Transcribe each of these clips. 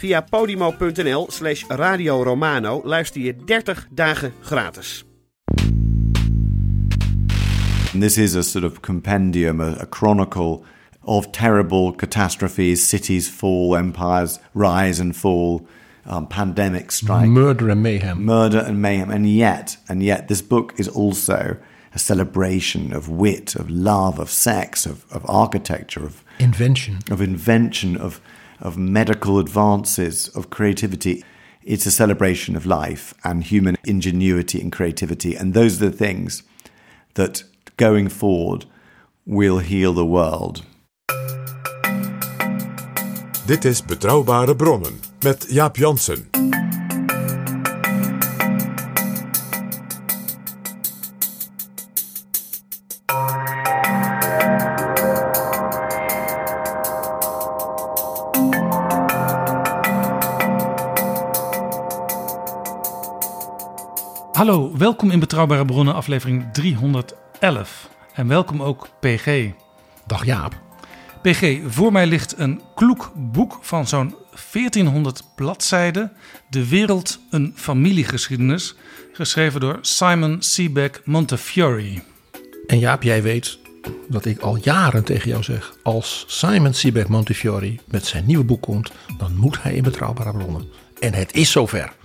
Via podimo.nl slash Radio Romano luister je 30 dagen gratis. This is a sort of compendium, a, a chronicle of terrible catastrophes, cities fall, empires rise and fall, um, pandemics strike, Murder and mayhem. murder and mayhem. And yet, and yet, this book is also a celebration of wit, of love, of sex, of, of architecture, of, Invention. of invention, of, of medical advances, of creativity. It's a celebration of life and human ingenuity and creativity. And those are the things that going forward will heal the world. Dit is Betrouwbare Bronnen met Jaap Jansen. Hallo, welkom in Betrouwbare Bronnen, aflevering 311. En welkom ook PG. Dag Jaap. PG, voor mij ligt een kloek boek van zo'n 1400 bladzijden. De wereld een familiegeschiedenis. Geschreven door Simon Sebag Montefiore. En Jaap, jij weet dat ik al jaren tegen jou zeg... als Simon Sebag Montefiore met zijn nieuwe boek komt... dan moet hij in Betrouwbare Bronnen. En het is zover.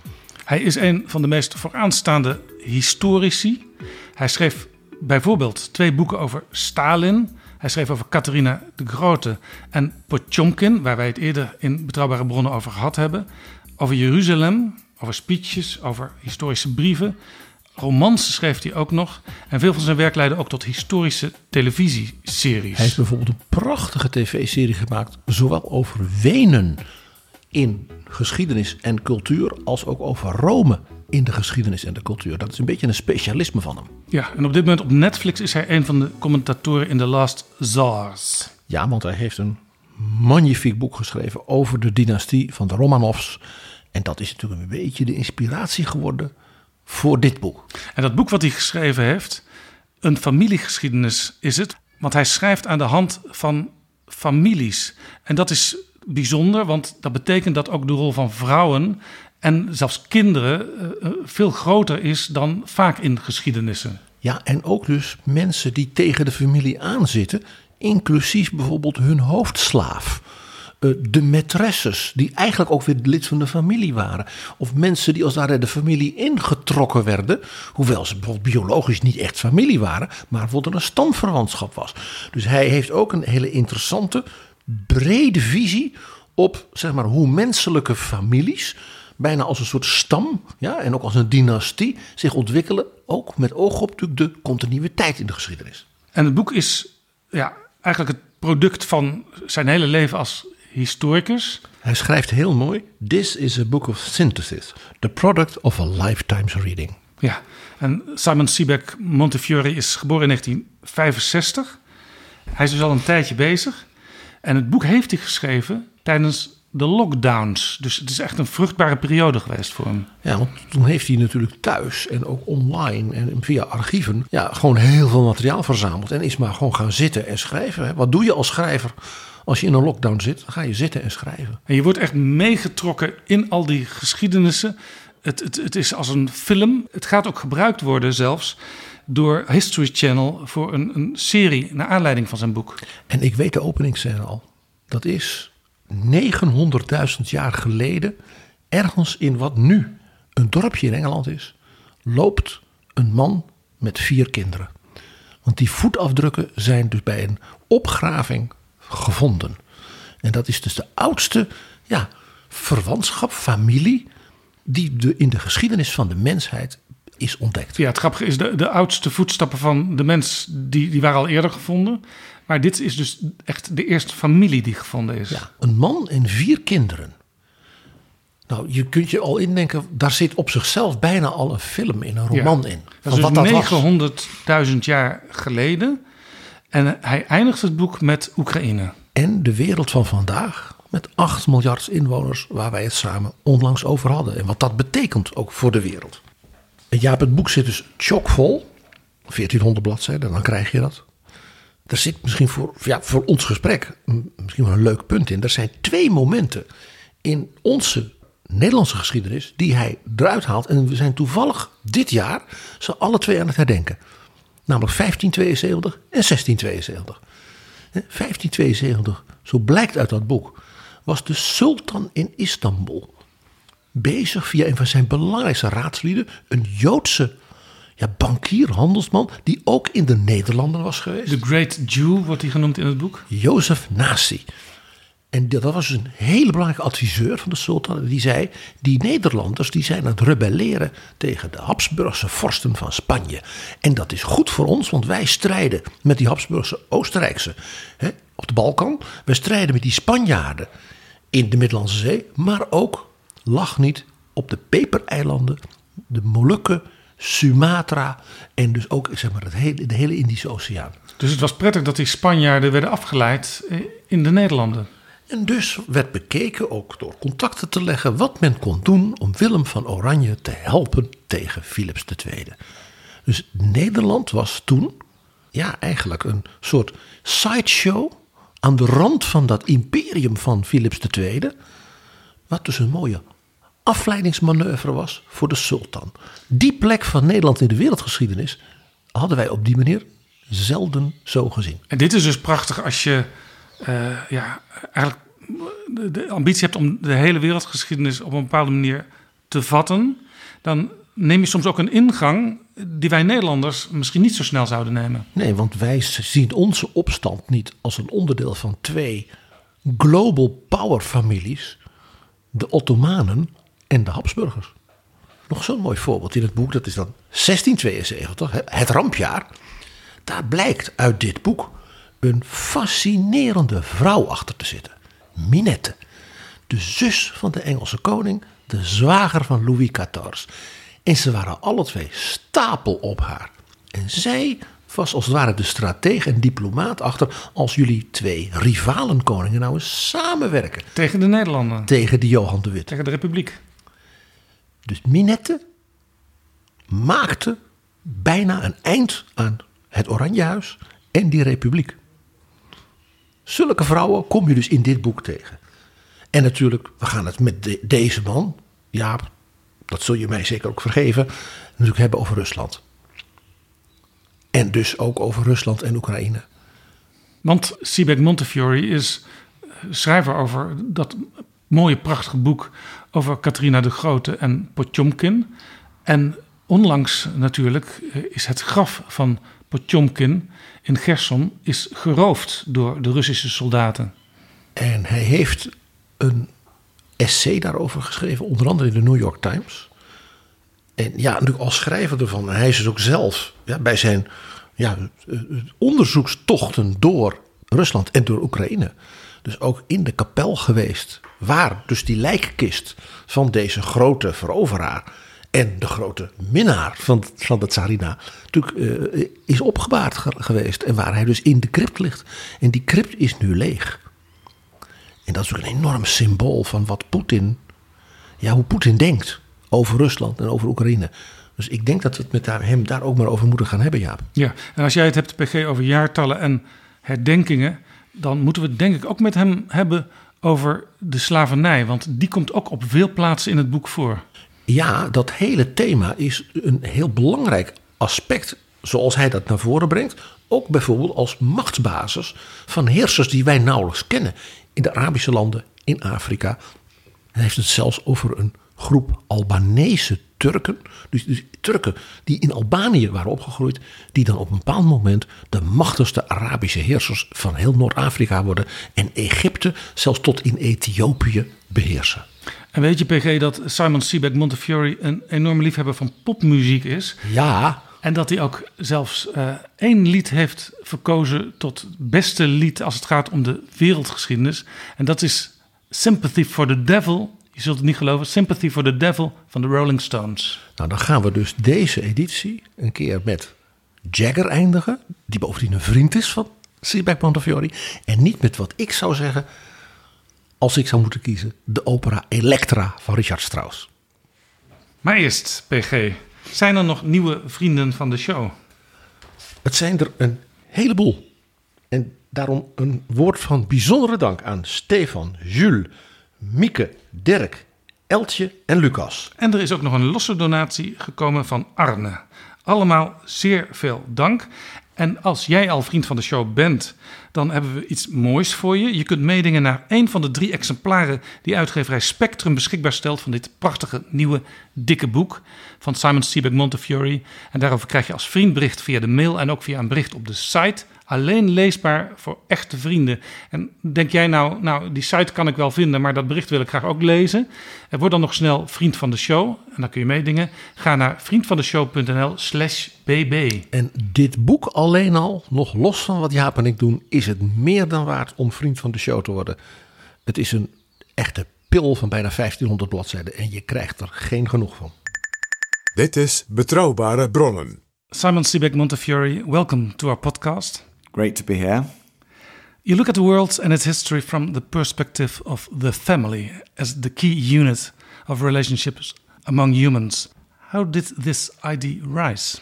Hij is een van de meest vooraanstaande historici. Hij schreef bijvoorbeeld twee boeken over Stalin. Hij schreef over Catharina de Grote en Potjomkin, waar wij het eerder in betrouwbare bronnen over gehad hebben. Over Jeruzalem, over speeches, over historische brieven. Romans schreef hij ook nog. En veel van zijn werk leidde ook tot historische televisieseries. Hij heeft bijvoorbeeld een prachtige tv-serie gemaakt... zowel over Wenen in geschiedenis en cultuur... als ook over Rome in de geschiedenis en de cultuur. Dat is een beetje een specialisme van hem. Ja, en op dit moment op Netflix is hij een van de commentatoren in The Last Tsars. Ja, want hij heeft een magnifiek boek geschreven over de dynastie van de Romanovs. En dat is natuurlijk een beetje de inspiratie geworden voor dit boek. En dat boek wat hij geschreven heeft, een familiegeschiedenis is het. Want hij schrijft aan de hand van families. En dat is bijzonder, want dat betekent dat ook de rol van vrouwen en zelfs kinderen eh, eh, veel groter is dan vaak in geschiedenissen. Ja, en ook dus mensen die tegen de familie aanzitten, inclusief bijvoorbeeld hun hoofdslaaf. Eh, De maîtresses, die eigenlijk ook weer lid van de familie waren. Of mensen die als daar de familie ingetrokken werden. Hoewel ze bijvoorbeeld biologisch niet echt familie waren. Maar bijvoorbeeld een stamverwantschap was. Dus hij heeft ook een hele interessante, brede visie op zeg maar, hoe menselijke families. Bijna als een soort stam ja, en ook als een dynastie zich ontwikkelen. Ook met oog op natuurlijk de continuïteit in de geschiedenis. En het boek is ja, eigenlijk het product van zijn hele leven als historicus. Hij schrijft heel mooi: This is a book of synthesis, the product of a lifetime's reading. Ja, en Simon Sebag Montefiore is geboren in 1965. Hij is dus al een tijdje bezig. En het boek heeft hij geschreven tijdens de lockdowns. Dus het is echt een vruchtbare periode geweest voor hem. Ja, want toen heeft hij natuurlijk thuis en ook online en via archieven ja, gewoon heel veel materiaal verzameld. En is maar gewoon gaan zitten en schrijven. Wat doe je als schrijver als je in een lockdown zit? Dan ga je zitten en schrijven. En je wordt echt meegetrokken in al die geschiedenissen. Het, het, het is als een film. Het gaat ook gebruikt worden zelfs door History Channel voor een, een serie naar aanleiding van zijn boek. En ik weet de openingsscène al. Dat is 900.000 jaar geleden, ergens in wat nu een dorpje in Engeland is, loopt een man met vier kinderen. Want die voetafdrukken zijn dus bij een opgraving gevonden. En dat is dus de oudste ja, verwantschap, familie, die de, in de geschiedenis van de mensheid is ontdekt. Ja, het grappige is, de, de oudste voetstappen van de mens, die, die waren al eerder gevonden. Maar dit is dus echt de eerste familie die gevonden is. Ja, een man en vier kinderen. Nou, je kunt je al indenken, daar zit op zichzelf bijna al een film in, een roman in. Dat is Van dus dat was. 900.000 jaar geleden. En hij eindigt het boek met Oekraïne. En de wereld van vandaag, met 8 miljard inwoners, waar wij het samen onlangs over hadden. En wat dat betekent ook voor de wereld. Jaap, het boek zit dus chockvol. 1400 bladzijden, dan krijg je dat. Er zit misschien voor, ja, voor ons gesprek misschien wel een leuk punt in. Er zijn twee momenten in onze Nederlandse geschiedenis die hij eruit haalt. En we zijn toevallig dit jaar ze alle twee aan het herdenken. Namelijk 1572 en 1672. Hè, 1572, zo blijkt uit dat boek, was de sultan in Istanbul bezig via een van zijn belangrijkste raadslieden, een Joodse ja, bankier, handelsman, die ook in de Nederlanden was geweest. The Great Jew wordt hij genoemd in het boek. Jozef Nasi. En dat was dus een hele belangrijke adviseur van de sultan. Die zei, die Nederlanders die zijn aan het rebelleren tegen de Habsburgse vorsten van Spanje. En dat is goed voor ons, want wij strijden met die Habsburgse Oostenrijkse hè, op de Balkan. We strijden met die Spanjaarden in de Middellandse Zee. Maar ook, lach niet, op de Pepereilanden, de Molukken, Sumatra en dus ook zeg maar, het hele, de hele Indische Oceaan. Dus het was prettig dat die Spanjaarden werden afgeleid eh, in de Nederlanden. En dus werd bekeken, ook door contacten te leggen, wat men kon doen om Willem van Oranje te helpen tegen Philips II. Dus Nederland was toen ja, eigenlijk een soort sideshow aan de rand van dat imperium van Philips II. Wat dus een mooie afleidingsmanoeuvre was voor de sultan. Die plek van Nederland in de wereldgeschiedenis hadden wij op die manier zelden zo gezien. En dit is dus prachtig als je eh, ja, eigenlijk de, de ambitie hebt om de hele wereldgeschiedenis op een bepaalde manier te vatten. Dan neem je soms ook een ingang die wij Nederlanders misschien niet zo snel zouden nemen. Nee, want wij zien onze opstand niet als een onderdeel van twee global power families, de Ottomanen en de Habsburgers. Nog zo'n mooi voorbeeld in het boek, dat is dan 1672, hè, het rampjaar. Daar blijkt uit dit boek een fascinerende vrouw achter te zitten. Minette, de zus van de Engelse koning, de zwager van Louis XIV. En ze waren alle twee stapel op haar. En zij was als het ware de stratege en diplomaat achter als jullie twee rivalen koningen nou eens samenwerken Tegen de Nederlanden, tegen die Johan de Witte. tegen de Republiek. Dus Minette maakte bijna een eind aan het Oranjehuis en die republiek. Zulke vrouwen kom je dus in dit boek tegen. En natuurlijk, we gaan het met de- deze man, Jaap, dat zul je mij zeker ook vergeven, natuurlijk hebben over Rusland. En dus ook over Rusland en Oekraïne. Want Siebeck Montefiore is schrijver over dat mooie, prachtige boek over Catharina de Grote en Potjomkin. En onlangs natuurlijk eh, is het graf van Potjomkin in Gerson is geroofd door de Russische soldaten. En hij heeft een essay daarover geschreven, onder andere in de New York Times. En ja, natuurlijk als schrijver ervan. Hij is dus ook zelf ja, bij zijn ja, eh, onderzoekstochten door Rusland en door Oekraïne. Dus ook in de kapel geweest. Waar dus die lijkkist van deze grote veroveraar. En de grote minnaar van, van de tsarina. natuurlijk eh, is opgebaard ge- geweest. En waar hij dus in de crypt ligt. En die crypt is nu leeg. En dat is ook een enorm symbool van wat Poetin, ja, hoe Poetin denkt over Rusland en over Oekraïne. Dus ik denk dat we het met hem daar ook maar over moeten gaan hebben, Jaap. Ja, en als jij het hebt, PG, over jaartallen en herdenkingen, dan moeten we het denk ik ook met hem hebben over de slavernij. Want die komt ook op veel plaatsen in het boek voor. Ja, dat hele thema is een heel belangrijk aspect, zoals hij dat naar voren brengt. Ook bijvoorbeeld als machtsbasis van heersers die wij nauwelijks kennen. In de Arabische landen, in Afrika. Hij heeft het zelfs over een groep Albanese Turken. Dus, dus Turken die in Albanië waren opgegroeid, die dan op een bepaald moment de machtigste Arabische heersers van heel Noord-Afrika worden en Egypte zelfs tot in Ethiopië beheersen. En weet je, PG, dat Simon Sebag Montefiore een enorme liefhebber van popmuziek is? Ja. En dat hij ook zelfs uh, één lied heeft verkozen tot beste lied als het gaat om de wereldgeschiedenis. En dat is Sympathy for the Devil. Je zult het niet geloven. Sympathy for the Devil van de Rolling Stones. Nou, dan gaan we dus deze editie een keer met Jagger eindigen. Die bovendien een vriend is van Sebag Montefiore. En niet met wat ik zou zeggen als ik zou moeten kiezen, de opera Elektra van Richard Strauss. Maar eerst, PG, zijn er nog nieuwe vrienden van de show? Het zijn er een heleboel. En daarom een woord van bijzondere dank aan Stefan, Jules, Mieke, Dirk, Eltje en Lucas. En er is ook nog een losse donatie gekomen van Arne. Allemaal zeer veel dank. En als jij al vriend van de show bent, dan hebben we iets moois voor je. Je kunt meedingen naar een van de drie exemplaren die uitgeverij Spectrum beschikbaar stelt van dit prachtige nieuwe dikke boek van Simon Sebag Montefiore. En daarover krijg je als vriendbericht via de mail en ook via een bericht op de site alleen leesbaar voor echte vrienden. En denk jij nou, nou, die site kan ik wel vinden, maar dat bericht wil ik graag ook lezen. En word dan nog snel vriend van de show en dan kun je meedingen. Ga naar vriendvandeshow.nl slash bb. En dit boek alleen al, nog los van wat Jaap en ik doen, is het meer dan waard om vriend van de show te worden. Het is een echte pil van bijna 1500 bladzijden en je krijgt er geen genoeg van. Dit is Betrouwbare Bronnen. Simon Sebag Montefiore, welcome to our podcast. Great to be here. You look at the world and its history from the perspective of the family as the key unit of relationships among humans. How did this idea rise?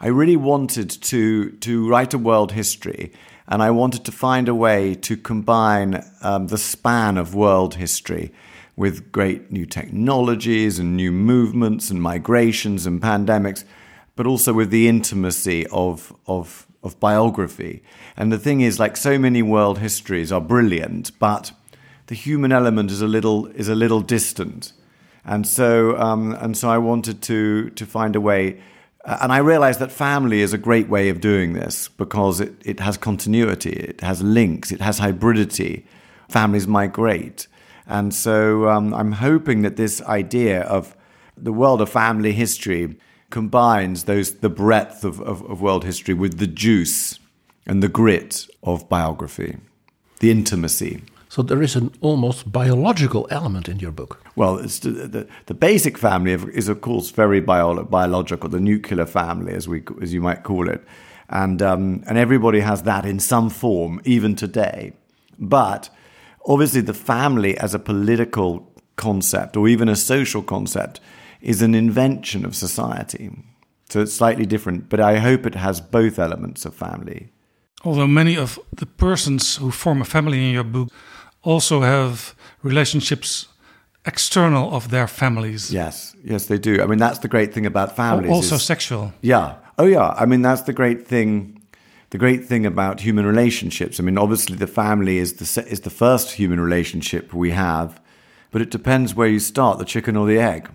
I really wanted to to write a world history, and I wanted to find a way to combine um, the span of world history with great new technologies and new movements and migrations and pandemics, but also with the intimacy of of of biography. And the thing is, like so many world histories are brilliant, but the human element is a little is a little distant. And so um, and so I wanted to to find a way. Uh, and I realized that family is a great way of doing this because it, it has continuity, it has links, it has hybridity. Families migrate. And so um, I'm hoping that this idea of the world of family history combines those the breadth of, of, of world history with the juice and the grit of biography, the intimacy. So there is an almost biological element in your book. Well, the, the, the, basic family is, of course, very bio, biological, the nuclear family, as, we, as you might call it. And, um, and everybody has that in some form, even today. But obviously, the family as a political concept or even a social concept is an invention of society. So it's slightly different, but I hope it has both elements of family. Although many of the persons who form a family in your book also have relationships external of their families. Yes, yes, they do. I mean, that's the great thing about families. Also is, sexual. Yeah. Oh, yeah. I mean, that's the great thing. The great thing about human relationships. I mean, obviously, the family is the is the first human relationship we have, but it depends where you start, the chicken or the egg.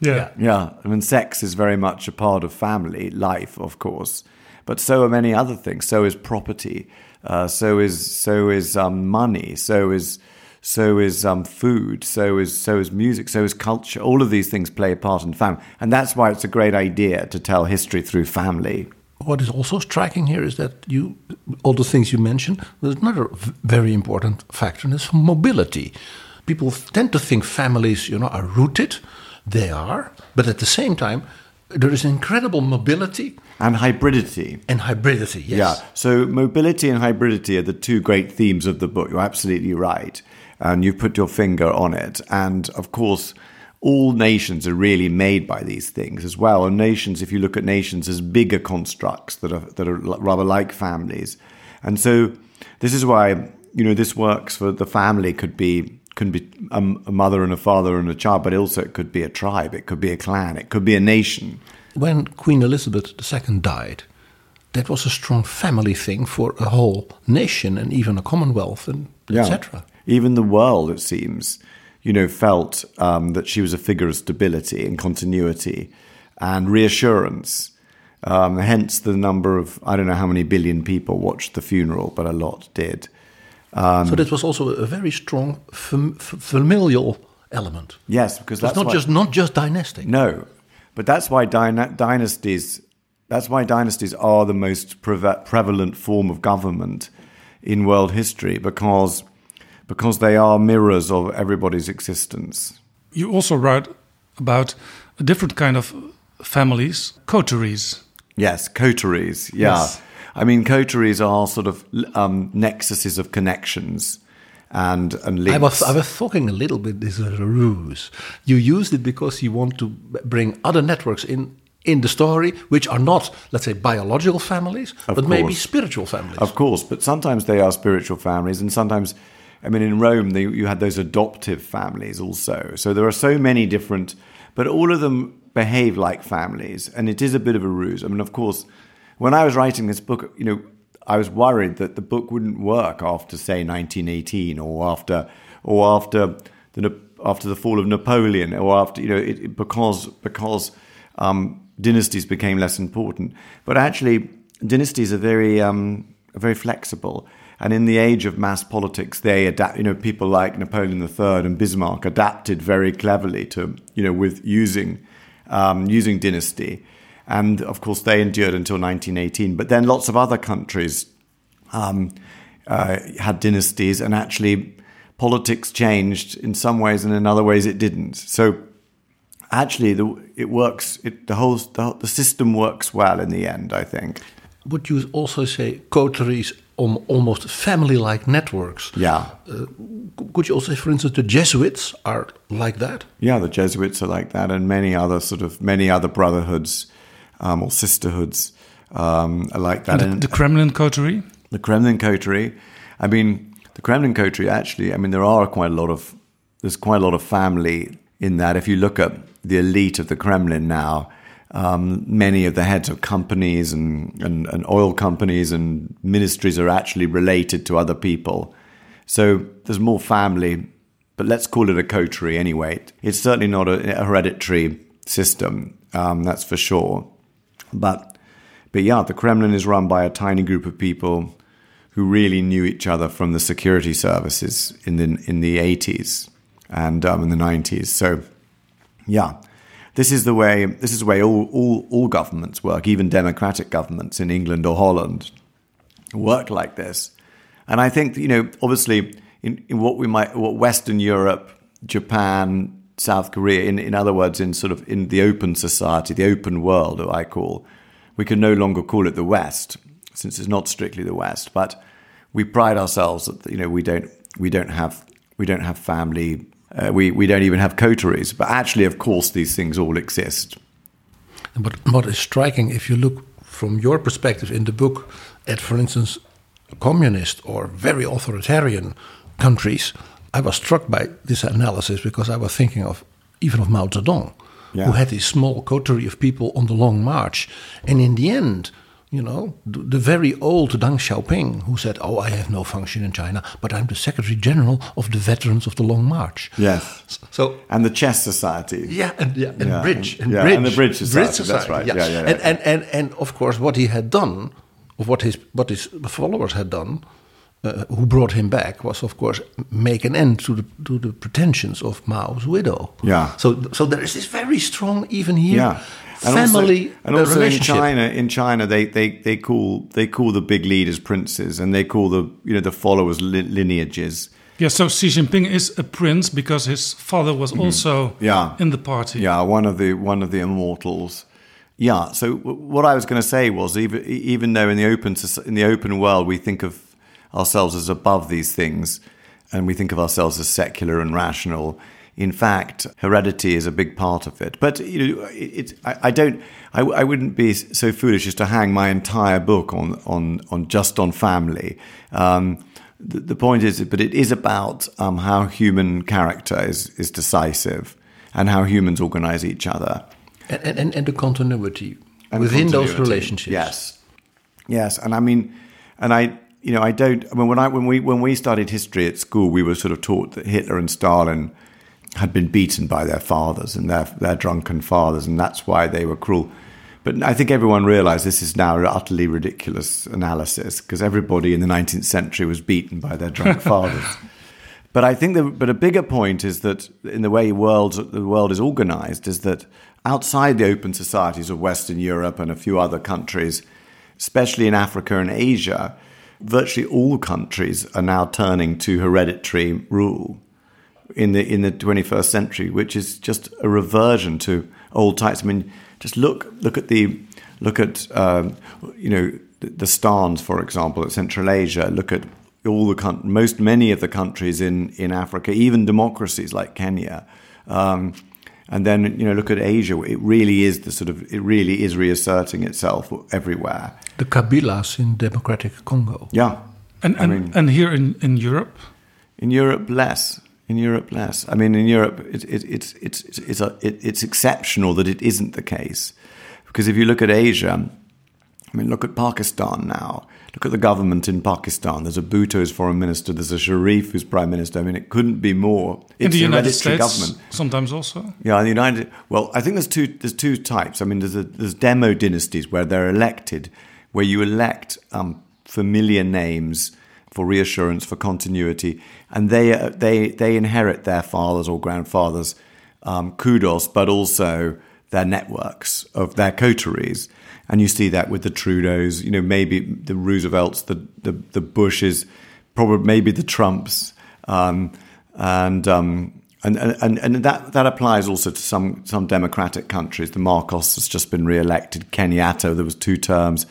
Yeah. Yeah. I mean, sex is very much a part of family life, of course, but so are many other things. So is property. Uh, so is so is um, money. So is so is um, food. So is so is music. So is culture. All of these things play a part in family, and that's why it's a great idea to tell history through family. What is also striking here is that you, all the things you mentioned, there's another very important factor, and it's mobility. People tend to think families, you know, are rooted they are, but at the same time, there is incredible mobility and hybridity. And hybridity, yes. Yeah. So mobility and hybridity are the two great themes of the book. You're absolutely right. And you've put your finger on it. And of course, all nations are really made by these things as well. And nations, if you look at nations as bigger constructs that are that are rather like families. And so this is why, you know, this works for the family could be can be a, a, mother and a father and a child, but also it could be a tribe, it could be a clan, it could be a nation. When Queen Elizabeth II died, that was a strong family thing for a whole nation and even a commonwealth and yeah. etc. Even the world, it seems. you know, felt um, that she was a figure of stability and continuity and reassurance. Um, hence the number of, I don't know how many billion people watched the funeral, but a lot did. Um, so that was also a very strong fam familial element. Yes, because that's not why, just not just dynastic. No, but that's why dyna dynasties. That's why dynasties are the most pre prevalent form of government in world history because because they are mirrors of everybody's existence. You also write about a different kind of families, coteries. Yes, coteries. Yeah. Yes. I mean, coteries are sort of um, nexuses of connections and and links. I was I was talking a little bit this is a ruse. You used it because you want to bring other networks in in the story, which are not, let's say, biological families, of but course. maybe spiritual families. Of course, but sometimes they are spiritual families, and sometimes, I mean, in Rome, they, you had those adoptive families also. So there are so many different, but all of them behave like families, and it is a bit of a ruse. I mean, of course, when I was writing this book, you know, I was worried that the book wouldn't work after, say, 1918 or after, or after the after the fall of Napoleon, or after you know, it, because because um, dynasties became less important. But actually, dynasties are very um, are very flexible. And in the age of mass politics, they adapt. You know, people like Napoleon III and Bismarck adapted very cleverly to you know with using um, using dynasty. And of course, they endured until 1918. But then lots of other countries um, uh, had dynasties, and actually, politics changed in some ways, and in other ways, it didn't. So, actually, the, it works. It, the whole the, the system works well in the end. I think. Would you also say coteries on almost family-like networks? Yeah. Uh, could you also say, for instance, the Jesuits are like that? Yeah, the Jesuits are like that, and many other sort of many other brotherhoods um, or sisterhoods um, like that. And the, the Kremlin coterie? The Kremlin coterie. I mean, the Kremlin coterie actually, I mean, there are quite a lot of, there's quite a lot of family in that. If you look at the elite of the Kremlin now, um, many of the heads of companies and, and, and, oil companies and ministries are actually related to other people. So there's more family, but let's call it a coterie anyway. It's certainly not a, a hereditary system, um, that's for sure. But, but yeah, the Kremlin is run by a tiny group of people who really knew each other from the security services in the in the 80s and um, in the 90s. So, yeah, this is the way this is the way all, all all governments work, even democratic governments in England or Holland work like this. And I think you know, obviously, in, in what we might what Western Europe, Japan, South Korea, in, in other words, in sort of in the open society, the open world, I call, we can no longer call it the West, since it's not strictly the West. But we pride ourselves that you know we don't we don't have we don't have family, uh, we we don't even have coteries. But actually, of course, these things all exist. But what is striking, if you look from your perspective in the book at, for instance, communist or very authoritarian countries I was struck by this analysis because I was thinking of even of Mao Zedong, yeah. who had this small coterie of people on the Long March, and in the end, you know, the, the, very old Deng Xiaoping, who said, "Oh, I have no function in China, but I'm the Secretary General of the Veterans of the Long March." Yes. So and the Chess Society. Yeah, and yeah, and yeah, Bridge, and, yeah, Bridge, and the Bridge Society. Bridge Society that's right. Yeah, yeah, yeah. And, and and and of course, what he had done, of what his what his followers had done, uh, who brought him back was, of course, make an end to the to the pretensions of Mao's widow. Yeah. So so there is this very strong, even here. Yeah. And family also, and also in China, in China, they, they, they call they call the big leaders princes, and they call the you know the followers li lineages. Yeah, so Xi Jinping is a prince because his father was mm -hmm. also yeah. in the party. Yeah, one of the one of the immortals. Yeah. So what I was going to say was even even though in the open in the open world we think of ourselves as above these things and we think of ourselves as secular and rational. In fact, heredity is a big part of it. But you know, it, it, I, I, don't, I, I, wouldn't be so foolish as to hang my entire book on on on just on family. Um, the, the, point is, but it is about um, how human character is is decisive and how humans organize each other, and and, and the continuity and within continuity. those relationships. Yes, yes, and I mean, and I you know, I don't. I mean, when I when we when we studied history at school, we were sort of taught that Hitler and Stalin had been beaten by their fathers and their, their drunken fathers, and that's why they were cruel. But I think everyone realized this is now an utterly ridiculous analysis because everybody in the 19th century was beaten by their drunk fathers. But I think, the, but a bigger point is that in the way world, the world is organized, is that outside the open societies of Western Europe and a few other countries, especially in Africa and Asia, virtually all countries are now turning to hereditary rule in the in the 21st century, which is just a reversion to old types. I mean, just look look at the look at um, you know the, the stans, for example, at Central Asia. Look at all the most many of the countries in in Africa, even democracies like Kenya. Um, and then you know look at Asia. It really is the sort of it really is reasserting itself everywhere. The Kabilas in Democratic Congo. Yeah, and and, mean, and here in in Europe. In Europe, less. In Europe, less. I mean, in Europe, it, it, it's it's it's a, it, it's exceptional that it isn't the case, because if you look at Asia, I mean, look at Pakistan now. Look at the government in Pakistan. There's a Bhutto as foreign minister. There's a Sharif who's prime minister. I mean, it couldn't be more. It's in the United States, government. sometimes also. Yeah, in the United. Well, I think there's two. There's two types. I mean, there's a, there's demo dynasties where they're elected, where you elect um, familiar names for reassurance, for continuity, and they uh, they they inherit their fathers or grandfathers' um, kudos, but also their networks of their coteries. And you see that with the Trudeaus, you know, maybe the Roosevelts, the, the, the Bushes, probably maybe the Trumps. Um, and, um, and, and, and that, that applies also to some, some democratic countries. The Marcos has just been re-elected. Kenyatta, there was two terms.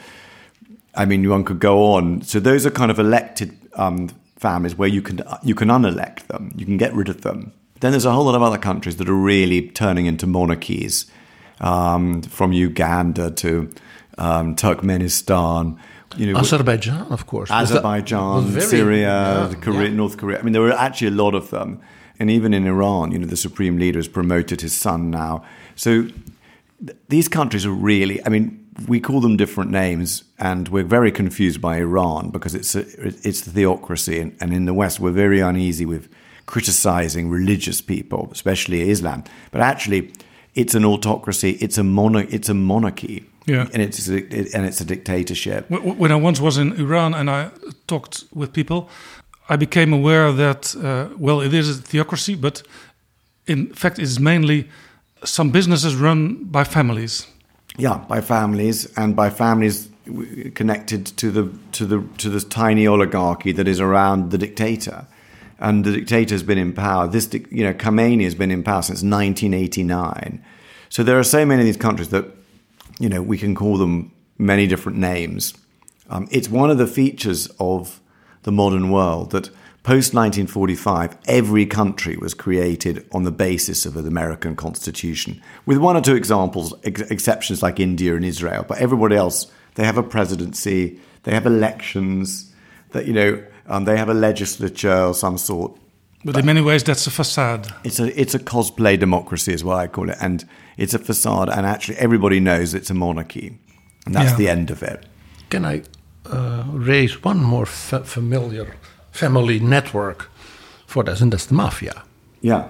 I mean, one could go on. So those are kind of elected um, families where you can, you can unelect them. You can get rid of them. Then there's a whole lot of other countries that are really turning into monarchies, um, from Uganda to um, Turkmenistan. You know, Azerbaijan, of course. Azerbaijan, very, Syria, yeah, Korea, yeah. North Korea. I mean, there were actually a lot of them. And even in Iran, you know, the supreme leader has promoted his son now. So th- these countries are really, I mean, we call them different names, and we're very confused by Iran because it's a, it's the theocracy, and, and, in the West we're very uneasy with criticizing religious people, especially Islam. But actually, it's an autocracy. It's a mono, It's a monarchy. Yeah, and it's a, and it's a dictatorship. When I once was in Iran and I talked with people, I became aware that uh, well, it is a theocracy, but in fact, it's mainly some businesses run by families. Yeah, by families, and by families connected to the to the to this tiny oligarchy that is around the dictator. And the dictator has been in power. This, you know, Khamenei has been in power since 1989. So there are so many of these countries that you know, we can call them many different names. Um, it's one of the features of the modern world that post 1945, every country was created on the basis of an American constitution, with one or two examples, ex- exceptions like India and Israel. But everybody else, they have a presidency, they have elections, that you know, um, they have a legislature of some sort. But in many ways, that's a facade. It's a it's a cosplay democracy, is what I call it, and it's a facade. And actually, everybody knows it's a monarchy, and that's yeah. the end of it. Can I uh, raise one more fa familiar family network for this, and that's the mafia? Yeah,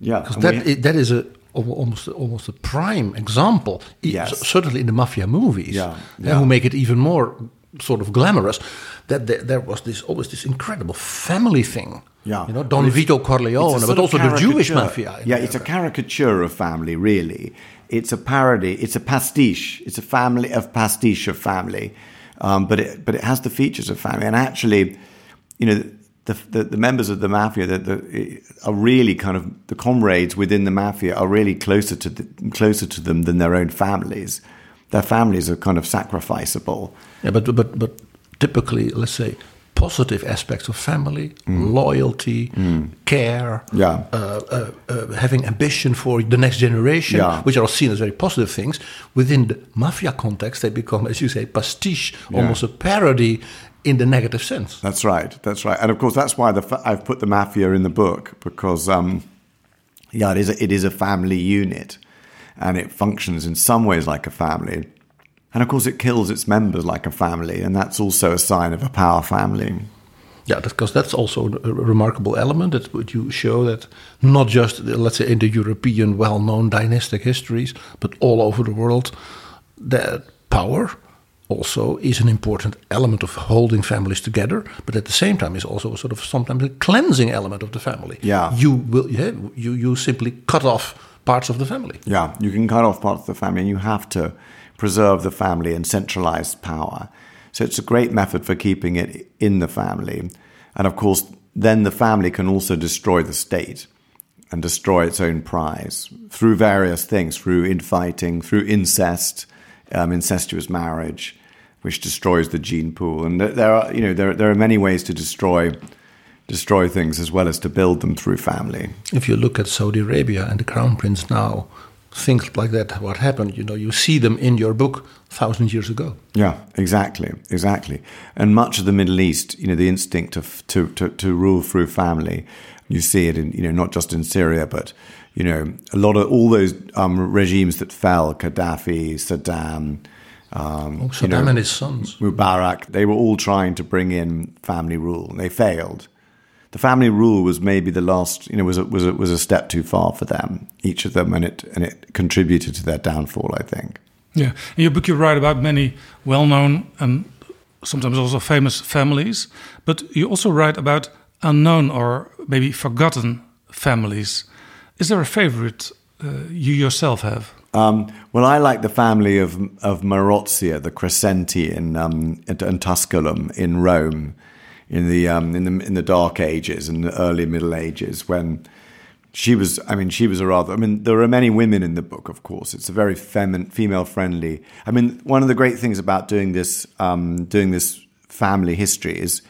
yeah. Because that that is a almost almost a prime example. Yes. certainly in the mafia movies. Yeah, yeah. who make it even more sort of glamorous. That there, there was this always this incredible family thing yeah. You know, Don Vito Corleone, but also the Jewish mafia. Yeah, it's a caricature of family, really. It's a parody. It's a pastiche. It's a family of pastiche of family. Um, but it but it has the features of family. And actually, you know, the the, the members of the mafia that are really kind of the comrades within the mafia are really closer to the, closer to them than their own families. Their families are kind of sacrificable. Yeah, but but but typically, let's say positive aspects of family, mm. loyalty, mm. care, yeah. uh, uh, uh, having ambition for the next generation, yeah. which are seen as very positive things. Within the mafia context, they become, as you say, pastiche, yeah. almost a parody in the negative sense. That's right. That's right. And of course, that's why the, I've put the mafia in the book because, um, yeah, it is a, it is a family unit, and it functions in some ways like a family and of course, it kills its members like a family, and that's also a sign of a power family. Yeah, because that's also a remarkable element that would you show that not just let's say in the European well-known dynastic histories, but all over the world, that power also is an important element of holding families together, but at the same time is also a sort of sometimes a cleansing element of the family. Yeah. You will yeah, you you simply cut off parts of the family. Yeah, you can cut off parts of the family and you have to preserve the family and centralize power. So it's a great method for keeping it in the family. And of course, then the family can also destroy the state and destroy its own prize through various things, through infighting, through incest, um, incestuous marriage, which destroys the gene pool. And there are, you know, there, there are many ways to destroy destroy things as well as to build them through family. If you look at Saudi Arabia and the crown prince now, things like that, what happened, you know, you see them in your book thousand years ago. Yeah, exactly, exactly. And much of the Middle East, you know, the instinct of, to, to, to rule through family, you see it in, you know, not just in Syria, but, you know, a lot of all those um, regimes that fell, Gaddafi, Saddam, um, oh, Saddam you know, and his sons. Mubarak, they were all trying to bring in family rule, and they failed the family rule was maybe the last, you know, was a, was a, was a step too far for them, each of them, and it and it contributed to their downfall. I think. Yeah, in your book you write about many well-known and sometimes also famous families, but you also write about unknown or maybe forgotten families. Is there a favorite uh, you yourself have? Um, well, I like the family of of Marozia, the Crescenti in um, in Tusculum in Rome in the um, in the in the Dark Ages and the early Middle Ages when she was. I mean, she was a rather. I mean, there are many women in the book. Of course, it's a very feminine, female friendly. I mean, one of the great things about doing this um, doing this family history is.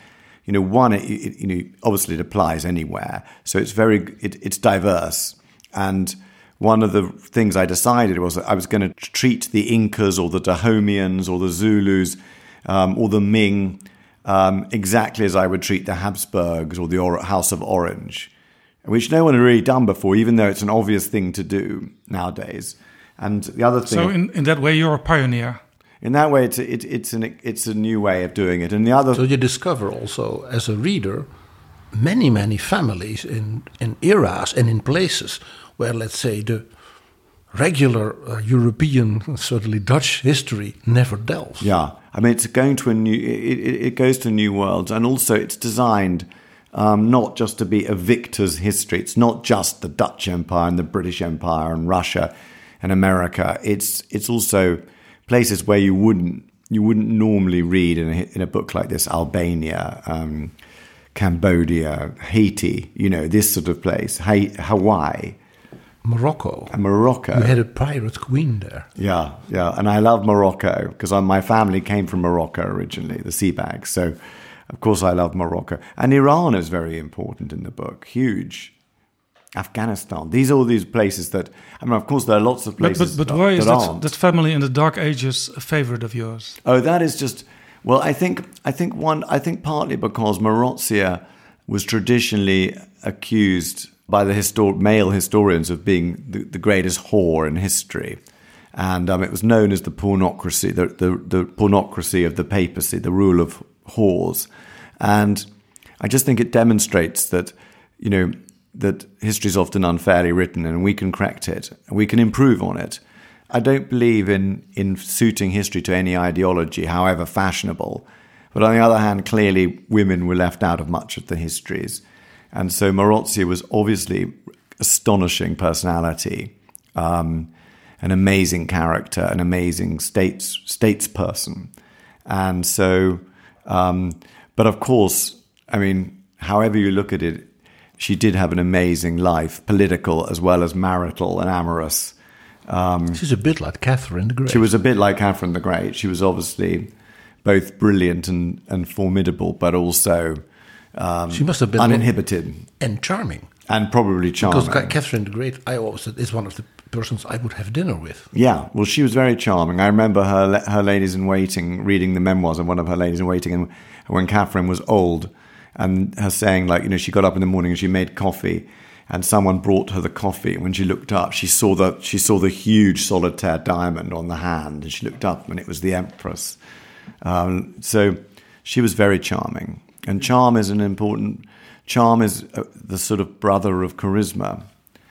You know, one, it, it, you know, obviously it applies anywhere, so it's very, it, it's diverse, and one of the things I decided was that I was going to treat the Incas or the Dahomeans or the Zulus um, or the Ming um, exactly as I would treat the Habsburgs or the or- House of Orange, which no one had really done before, even though it's an obvious thing to do nowadays. And the other thing. So, in, in that way, you're a pioneer. In that way, it's a, it, it's an it's a new way of doing it. And the other. So you discover also as a reader many many families in in eras and in places where let's say the regular uh, European, certainly Dutch history never delves. Yeah, I mean, it's going to a new. It, it, it goes to new worlds, and also it's designed um, not just to be a victor's history. It's not just the Dutch Empire and the British Empire and Russia and America. It's it's also places where you wouldn't you wouldn't normally read in a, in a book like this: Albania, um, Cambodia, Haiti. You know, this sort of place. Hawaii. Morocco. And Morocco. You had a pirate queen there. Yeah, yeah. And I love Morocco because my family came from Morocco originally, the Sebags. So, of course, I love Morocco. And Iran is very important in the book, huge. Afghanistan. These are all these places that, I mean, of course, there are lots of places. But, but, but why is that, that family in the Dark Ages a favorite of yours? Oh, that is just, well, I think, I think one, I think partly because Marozia was traditionally accused by the histor- male historians of being the, the, greatest whore in history. And um, it was known as the pornocracy, the, the, the pornocracy of the papacy, the rule of whores. And I just think it demonstrates that, you know, that history is often unfairly written and we can correct it, we can improve on it. I don't believe in, in suiting history to any ideology, however fashionable. But on the other hand, clearly women were left out of much of the histories. And so Marozia was obviously astonishing personality, um, an amazing character, an amazing states statesperson. And so, um, but of course, I mean, however you look at it, she did have an amazing life, political as well as marital and amorous. Um, She's a bit like Catherine the Great. She was a bit like Catherine the Great. She was obviously both brilliant and, and formidable, but also um, she must have been uninhibited and charming, and probably charming. Because Catherine the Great, I always said, is one of the persons I would have dinner with. Yeah, well, she was very charming. I remember her her ladies in waiting reading the memoirs of one of her ladies in waiting, and when Catherine was old, and her saying like, you know, she got up in the morning and she made coffee. And someone brought her the coffee. When she looked up, she saw the she saw the huge solitaire diamond on the hand, and she looked up, and it was the Empress. Um, so she was very charming And charm is an important. Charm is uh, the sort of brother of charisma.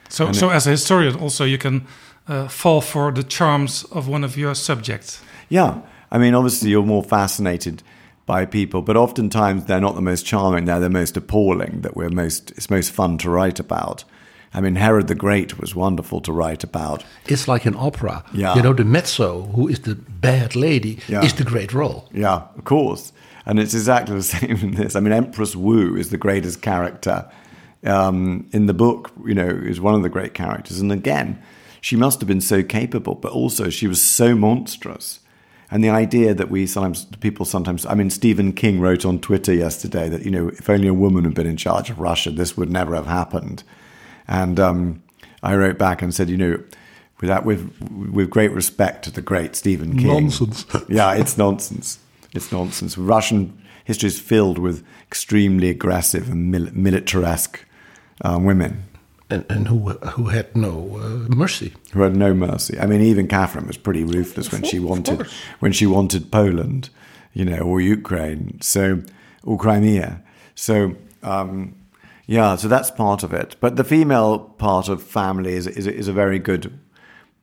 So, And so it- as a historian, also you can uh, fall for the charms of one of your subjects. Yeah, I mean, obviously you're more fascinated by people, but oftentimes they're not the most charming. They're the most appalling. That we're most. It's most fun to write about. I mean, Herod the Great was wonderful to write about. It's like an opera. Yeah. You know, the mezzo, who is the bad lady, Yeah. is the great role. Yeah, of course. And it's exactly the same in this. I mean, Empress Wu is the greatest character um, in the book, you know, is one of the great characters. And again, she must have been so capable, but also she was so monstrous. And the idea that we sometimes, people sometimes, I mean, Stephen King wrote on Twitter yesterday that, you know, if only a woman had been in charge of Russia, this would never have happened. And um, I wrote back and said, you know, with, that, with, with great respect to the great Stephen King. Nonsense. yeah, it's nonsense. It's nonsense. Russian history is filled with extremely aggressive and mil- militaresque uh, women And, and who, who had no uh, mercy. who had no mercy. I mean, even Catherine was pretty ruthless when she wanted when she wanted Poland, you know, or Ukraine. So, or Crimea. So, um, yeah, so that's part of it. But the female part of family is is, is a very good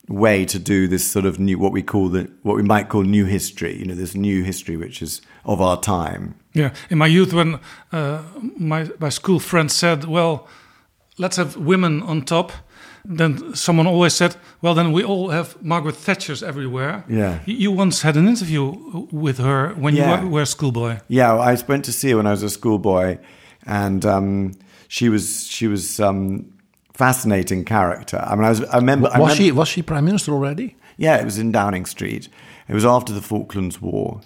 way to do this sort of new what we call the what we might call new history. You know, this new history which is of our time. Yeah, in my youth, when uh, my my school friends said, "Well, let's have women on top," then someone always said, "Well, then we all have Margaret Thatcher's everywhere." Yeah. You- You once had an interview with her when Yeah. you were, were a schoolboy. Yeah, I went to see her when I was a schoolboy, and um, she was she was um, fascinating character. I mean, I was I remember I Was remember- she, was she prime minister already? Yeah, it was in Downing Street. It was after the Falklands War,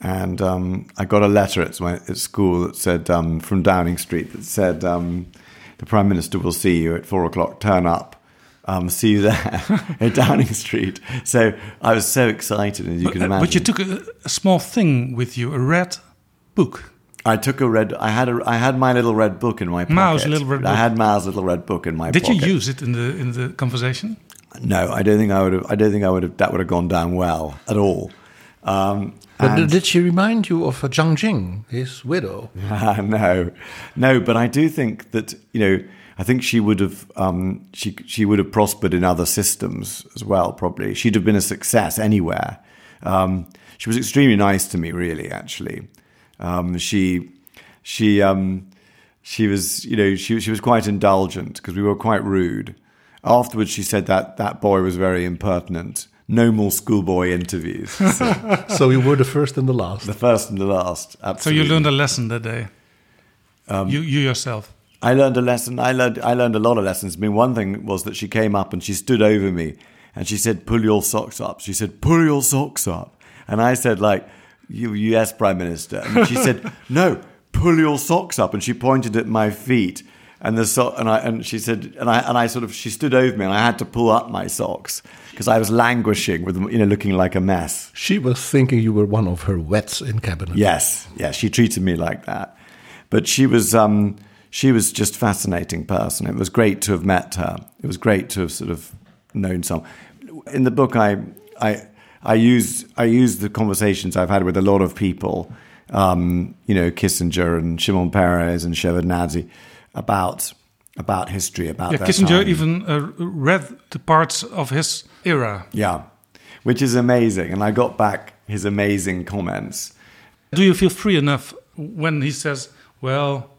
and um, I got a letter at, at school that said um, from Downing Street that said um, the Prime Minister will see you at four o'clock. Turn up. Um, see you there at Downing Street. So I was so excited, as you But, can uh, imagine. but you took a, a small thing with you, a red book. I took a red. I had a. I had my little red book in my pocket. Mao's little red Book. I had Mao's little red book in my pocket. Did pocket. you use it in the in the conversation? No, I don't think I would have. I don't think I would have. That would have gone down well at all. Um, But did she remind you of uh, Jiang Qing, his widow? no, no. But I do think that you know. I think she would have. Um, she she would have prospered in other systems as well. Probably she'd have been a success anywhere. Um, she was extremely nice to me, really. Actually, um, she she um, she was you know she she was quite indulgent because we were quite rude. Afterwards, she said that that boy was very impertinent. No more schoolboy interviews. So, so you were the first and the last. the first and the last. Absolutely. So you learned a lesson that day. Um, you you yourself. I learned a lesson. I learned I learned a lot of lessons. I mean, one thing was that she came up and she stood over me and she said, "Pull your socks up." She said, "Pull your socks up," and I said, "Like, you, yes, Prime Minister." And she said, "No, pull your socks up," and she pointed at my feet. And the so- and I and she said and I and I sort of she stood over me and I had to pull up my socks because I was languishing with you know looking like a mess. She was thinking you were one of her wets in cabinet. Yes, yes, she treated me like that. But she was um, she was just fascinating person. It was great to have met her. It was great to have sort of known some. In the book, I I I use I use the conversations I've had with a lot of people, um, you know, Kissinger and Shimon Peres and Shevardnadze, about about history, about Yeah, Kissinger time. even uh, read the parts of his era. yeah, which is amazing. And I got back his amazing comments. Do you feel free enough when he says, "Well,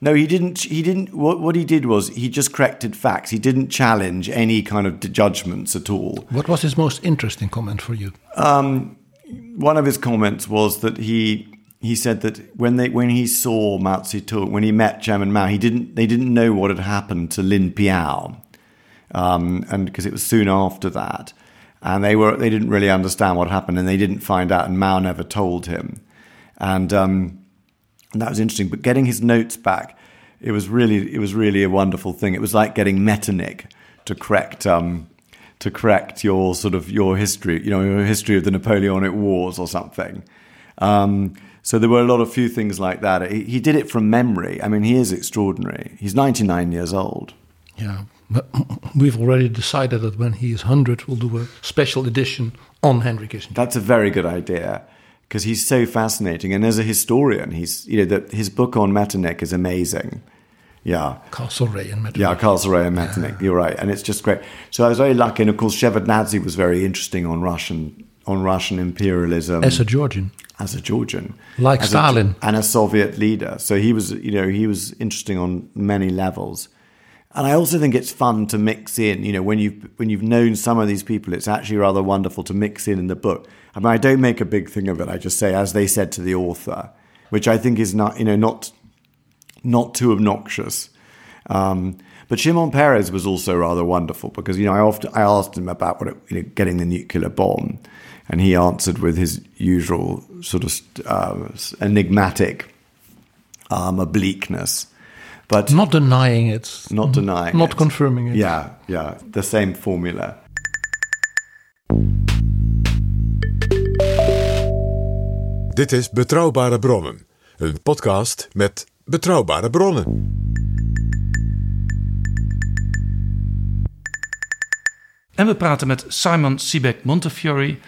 No, he didn't. He didn't. What, what he did was he just corrected facts. He didn't challenge any kind of judgments at all. What was his most interesting comment for you? One of his comments was that he he said that when they when he saw Mao Zedong, when he met Chairman Mao, he didn't. They didn't know what had happened to Lin Piao, um, and because it was soon after that, and they were they didn't really understand what happened, and they didn't find out, and Mao never told him, and. Um, and that was interesting. But getting his notes back, it was really it was really a wonderful thing. It was like getting Metternich to correct um, to correct your sort of your history, you know, your history of the Napoleonic Wars or something. Um, so there were a lot of few things like that. He, he did it from memory. I mean, he is extraordinary. He's 99 years old. Yeah, but we've already decided that when he is 100, we'll do a special edition on Henry Kissinger. That's a very good idea. Because he's so fascinating. And as a historian, he's you know that his book on Metternich is amazing. Yeah. Castlereagh and Metternich. Yeah, Castlereagh and Metternich. You're right, and it's just great. So I was very lucky, and of course, Shevardnadze was very interesting on Russian on Russian imperialism As a Georgian. as a Georgian, Like as a- Stalin. and a Soviet leader. So he was, you know, he was interesting on many levels. And I also think it's fun to mix in, you know, when you've when you've known some of these people, it's actually rather wonderful to mix in in the book. I mean, I don't make a big thing of it. I just say, as they said to the author, which I think is not, you know, not not too obnoxious. Um, but Shimon Peres was also rather wonderful because you know I often I asked him about what it, you know, getting the nuclear bomb, and he answered with his usual sort of uh, enigmatic um, obliqueness, but Not denying it. not denying, Not it. confirming it. Yeah, yeah, the same formula. Dit is Betrouwbare Bronnen, een podcast met betrouwbare bronnen. En we praten met Simon Siebeck Montefiore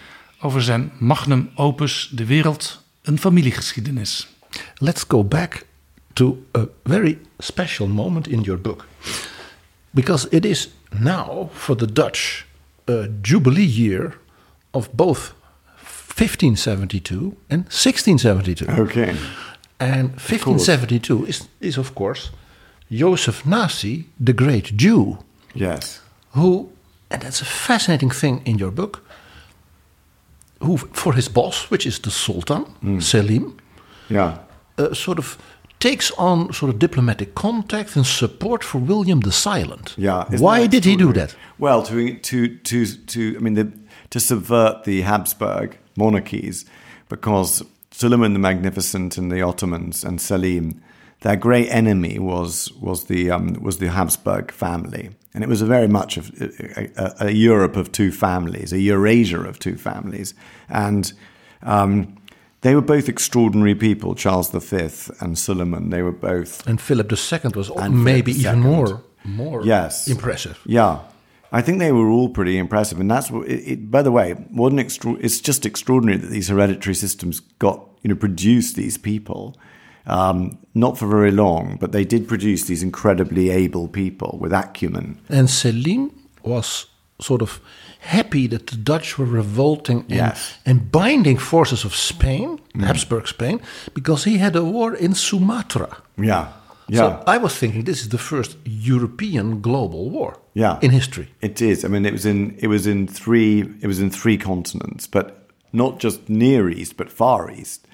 over zijn magnum opus De Wereld, een familiegeschiedenis. Let's go back to a very special moment in your book. Because it is now for the Dutch a jubilee year of both 1572 and 1672. Okay. And 1572 is, is, of course, Joseph Nasi, the great Jew, Yes. who, and that's a fascinating thing in your book, who, for his boss, which is the Sultan, Selim, Yeah. uh, sort of takes on sort of diplomatic contact and support for William the Silent. Yeah. Why did he do that? Well, to to to to I mean, the, to subvert the Habsburg monarchies, because Suleiman the Magnificent and the Ottomans and Selim, their great enemy was was the um, was the Habsburg family, and it was a very much of a, a, a Europe of two families, a Eurasia of two families, and. Um, they were both extraordinary people, Charles V and Suleiman. They were both And Philip II was maybe Philip even II. more, more Yes. impressive. Yeah. I think they were all pretty impressive. And that's what, it, it, by the way, what an extra, it's just extraordinary that these hereditary systems got, you know, produced these people. Um, not for very long, but they did produce these incredibly able people with acumen. And Selim was sort of happy that the Dutch were revolting and, Yes. and binding forces of Spain, Habsburg Spain, because he had a war in Sumatra. Yeah. Yeah. So I was thinking this is the first European global war Yeah. in history. It is. I mean, it was in it was in three it was in three continents, but not just near east, but far east.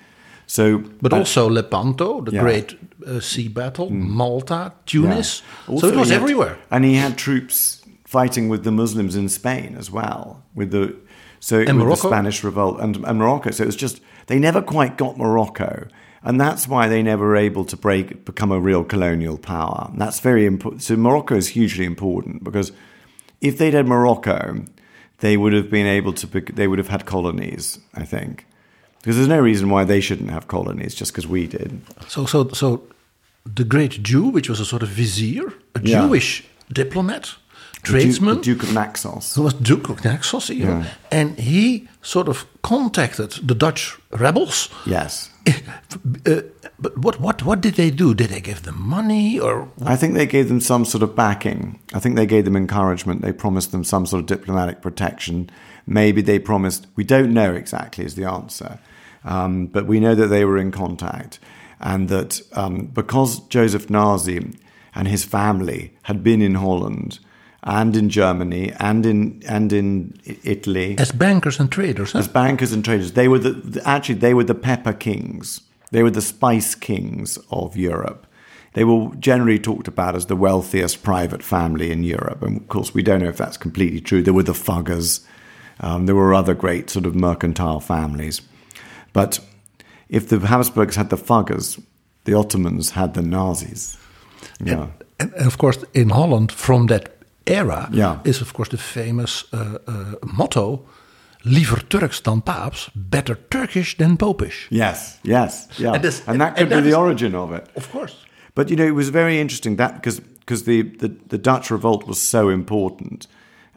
So, But uh, also Lepanto, the Yeah. great uh, sea battle, Malta, Tunis. Yeah. so it was had- everywhere. and he had troops fighting with the Muslims in Spain as well, with the so with Morocco? the Spanish revolt and, and Morocco. So it was just they never quite got Morocco, and that's why they never were able to break become a real colonial power. That's very important. So Morocco is hugely important because if they'd had Morocco, they would have been able to. bec- They would have had colonies, I think. Because there's no reason why they shouldn't have colonies just because we did. So, so, so the great Jew, which was a sort of vizier, a Yeah. Jewish diplomat, The Duke- tradesman, the Duke of Naxos. who was Duke of Naxos, even, Yeah. and he sort of contacted the Dutch rebels. Yes. Uh, but what, what, what did they do? Did they give them money or I think they gave them some sort of backing. I think they gave them encouragement. They promised them some sort of diplomatic protection. Maybe they promised, we don't know exactly, is the answer. Um, but we know that they were in contact. And that um, because Joseph Nasi and his family had been in Holland and in Germany and in, and in Italy as bankers and traders? Huh? as bankers and traders. They were the, actually they were the pepper kings. They were the spice kings of Europe. They were generally talked about as the wealthiest private family in Europe, and of course we don't know if that's completely true. There were the Fuggers. Um, there were other great sort of mercantile families, but if the Habsburgs had the Fuggers, the Ottomans had the Nasis. Yeah. And, and of course, in Holland, from that era, Yeah. is of course the famous uh, uh, motto: "Liever Turks dan Paaps, better Turkish than Popish." Yes. Yes. Yeah. And this- and that and could that be the origin of it. Of course. But you know, it was very interesting that because because the, the, the Dutch revolt was so important,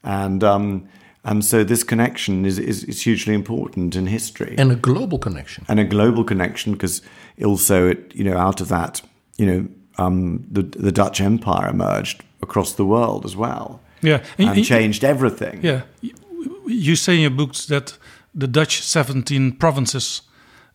and um, And so this connection is, is, is hugely important in history. And a global connection. And a global connection because also, it, you know, out of that, you know, um, the, the Dutch Empire emerged across the world as well. Yeah. And, and changed everything. Yeah. You say in your books that the Dutch 17 provinces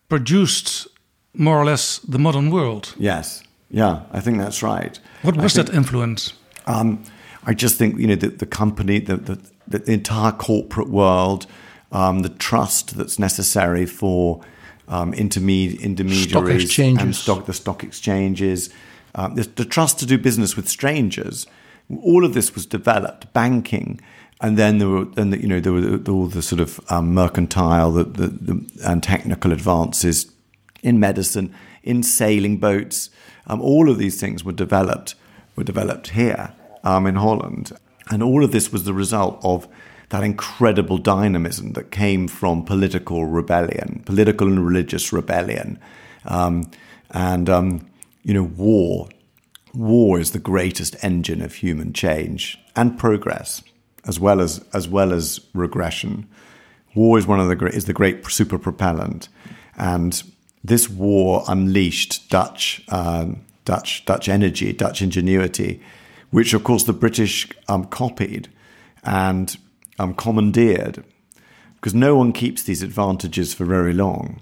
produced more or less the modern world. Yes. Yeah, I think that's right. What was think, that influence? Um, I just think, you know, the, the company, the, the, the entire corporate world, um, the trust that's necessary for um, intermediaries stock and stock, the stock exchanges, um, the, the, trust to do business with strangers. All of this was developed, banking, and then there were, then the, you know, there were all the sort of um, mercantile the, the, the, and technical advances in medicine, in sailing boats. Um, all of these things were developed were developed here um, in Holland, and all of this was the result of that incredible dynamism that came from political rebellion, political and religious rebellion, um, and um, you know, war. War is the greatest engine of human change and progress, as well as as well as regression. War is one of the great is the great super propellant, and this war unleashed Dutch uh, Dutch Dutch energy, Dutch ingenuity, which of course the British um, copied and um, commandeered, because no one keeps these advantages for very long,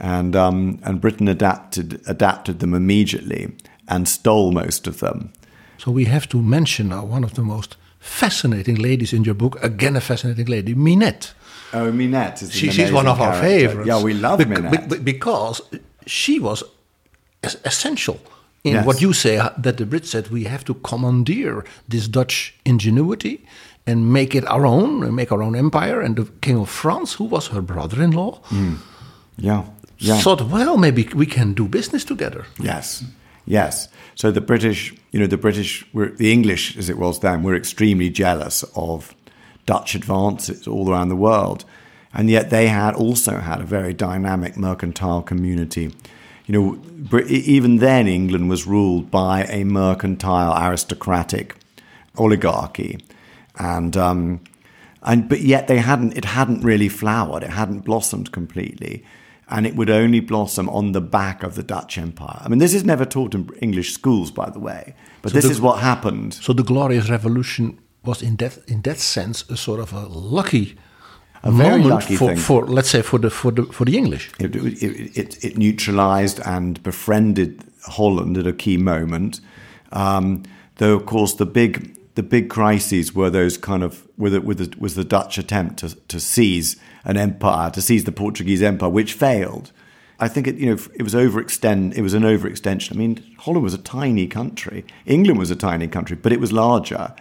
and um, and Britain adapted adapted them immediately and stole most of them. So we have to mention now one of the most fascinating ladies in your book. Again, a fascinating lady, Minette. Oh, Minette is she, she's one of character. our favorites. Yeah, we love Minette be- because she was essential in Yes. what you say uh, that the Brits said we have to commandeer this Dutch ingenuity and make it our own and make our own empire. And the King of France, who was her brother-in-law, Yeah, yeah. thought, well, maybe we can do business together. Yes, yes. So the British, you know, the British, were, the English, as it was then, were extremely jealous of Dutch advances all around the world, and yet they had also had a very dynamic mercantile community. You know, even then England was ruled by a mercantile aristocratic oligarchy, and um, and but yet they hadn't. It hadn't really flowered. It hadn't blossomed completely, and it would only blossom on the back of the Dutch Empire. I mean, this is never taught in English schools, by the way, but So this the- is what happened. So the Glorious Revolution was in that in that sense a sort of a lucky A very moment lucky for, thing. for let's say for the for the for the English. It, it, it, it neutralized and befriended Holland at a key moment. Um, though, of course, the big the big crises were those kind of with the, with the, was the Dutch attempt to, to seize an empire, to seize the Portuguese empire, which failed. I think it you know it was overextend. It was an overextension. I mean, Holland was a tiny country. England was a tiny country, but it was larger,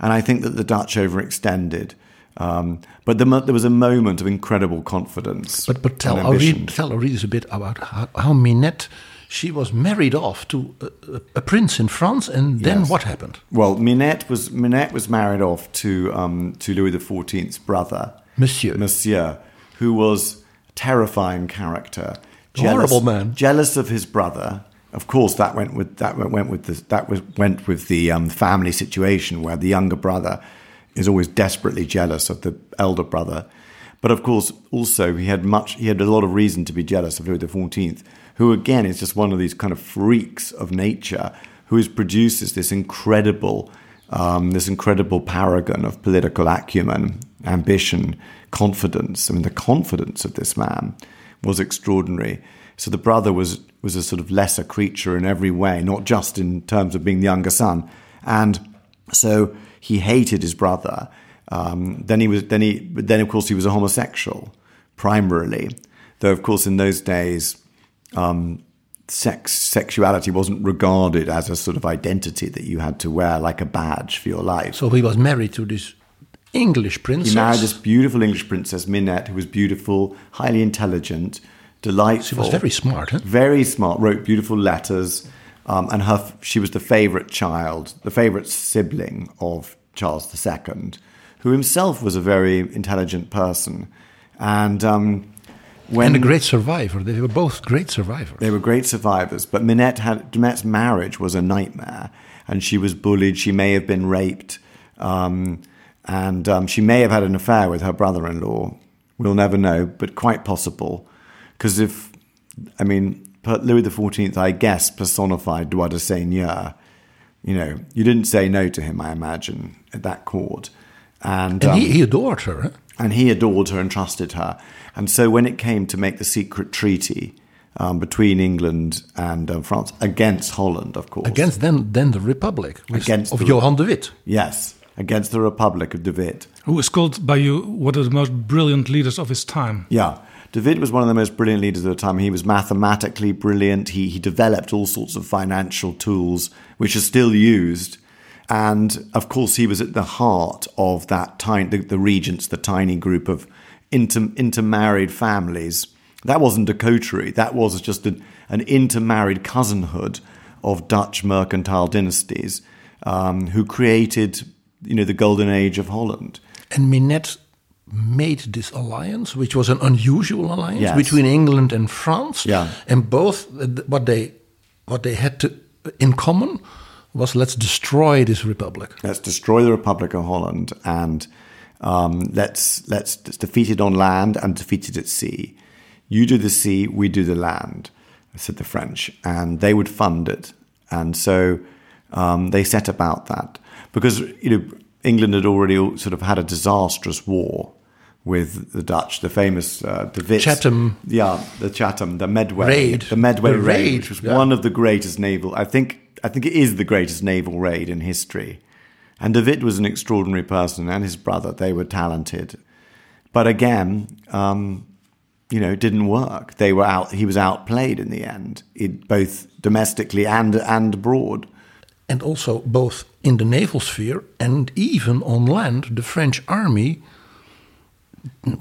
and I think that the Dutch overextended. Um, but the, there was a moment of incredible confidence. But but tell our, read, tell our readers a bit about how, how Minette she was married off to a, a, a prince in France, and then Yes. what happened? Well, Minette was Minette was married off to um, to Louis XIV's brother, Monsieur. Monsieur, who was a terrifying character, Horrible man. jealous of his brother. Of course, that went with that went went with the, that was, went with the um, family situation where the younger brother is always desperately jealous of the elder brother. But of course, also he had much he had a lot of reason to be jealous of Louis XIV, who again is just one of these kind of freaks of nature, who is, produces this incredible um, this incredible paragon of political acumen, ambition, confidence. I mean, the confidence of this man was extraordinary. So the brother was was a sort of lesser creature in every way, not just in terms of being the younger son, and so he hated his brother. Um, then he was then he then of course he was a homosexual primarily, though of course in those days um, sex sexuality wasn't regarded as a sort of identity that you had to wear like a badge for your life. So he was married to this English princess. He married this beautiful English princess, Minette, who was beautiful, highly intelligent, delightful. She was very smart, huh? Very smart. Wrote beautiful letters, um, and her she was the favorite child, the favorite sibling of Charles II, who himself was a very intelligent person, and. Um, when and a great survivor. They were both great survivors. they were great survivors, but Minette had Minette's marriage was a nightmare, and she was bullied. She may have been raped, um, And um, she may have had an affair with her brother in law. We'll never know, but quite possible. Because if, I mean, Louis XIV, I guess, personified Droit de Seigneur. You know, you didn't say no to him, I imagine, at that court. And, and um, he, he, adored her. Eh? And he adored her and trusted her. And so when it came to make the secret treaty um, between England and uh, France against Holland, of course. Against then, then the Republic against of the, Johan de Witt. Yes, against the Republic of de Witt. Who is called by you one of the most brilliant leaders of his time. Yeah. De Witt was one of the most brilliant leaders of the time. He was mathematically brilliant. He, he developed all sorts of financial tools, which are still used. And of course, he was at the heart of that tiny, the, the regents, the tiny group of inter, intermarried families. That wasn't a coterie. That was just an, an intermarried cousinhood of Dutch mercantile dynasties um, who created, you know, the golden age of Holland. And Minette made this alliance, which was an unusual alliance Yes. between England and France. Yeah. And both uh, what they what they had to in common was let's destroy this republic. Let's destroy the Republic of Holland and um, let's let's defeat it on land and defeat it at sea. You do the sea, we do the land, said the French, and they would fund it. And so um, they set about that because you know England had already sort of had a disastrous war with the Dutch, the famous uh, Witt, Chatham. yeah, the Chatham, the Medway Raid. the Medway The raid, raid, which was yeah. one of the greatest naval. I think I think it is the greatest naval raid in history. And De Witt was an extraordinary person, and his brother. They were talented, but again, um, you know, it didn't work. They were out. He was outplayed in the end, it, both domestically and and abroad. And also both in the naval sphere and even on land, the French army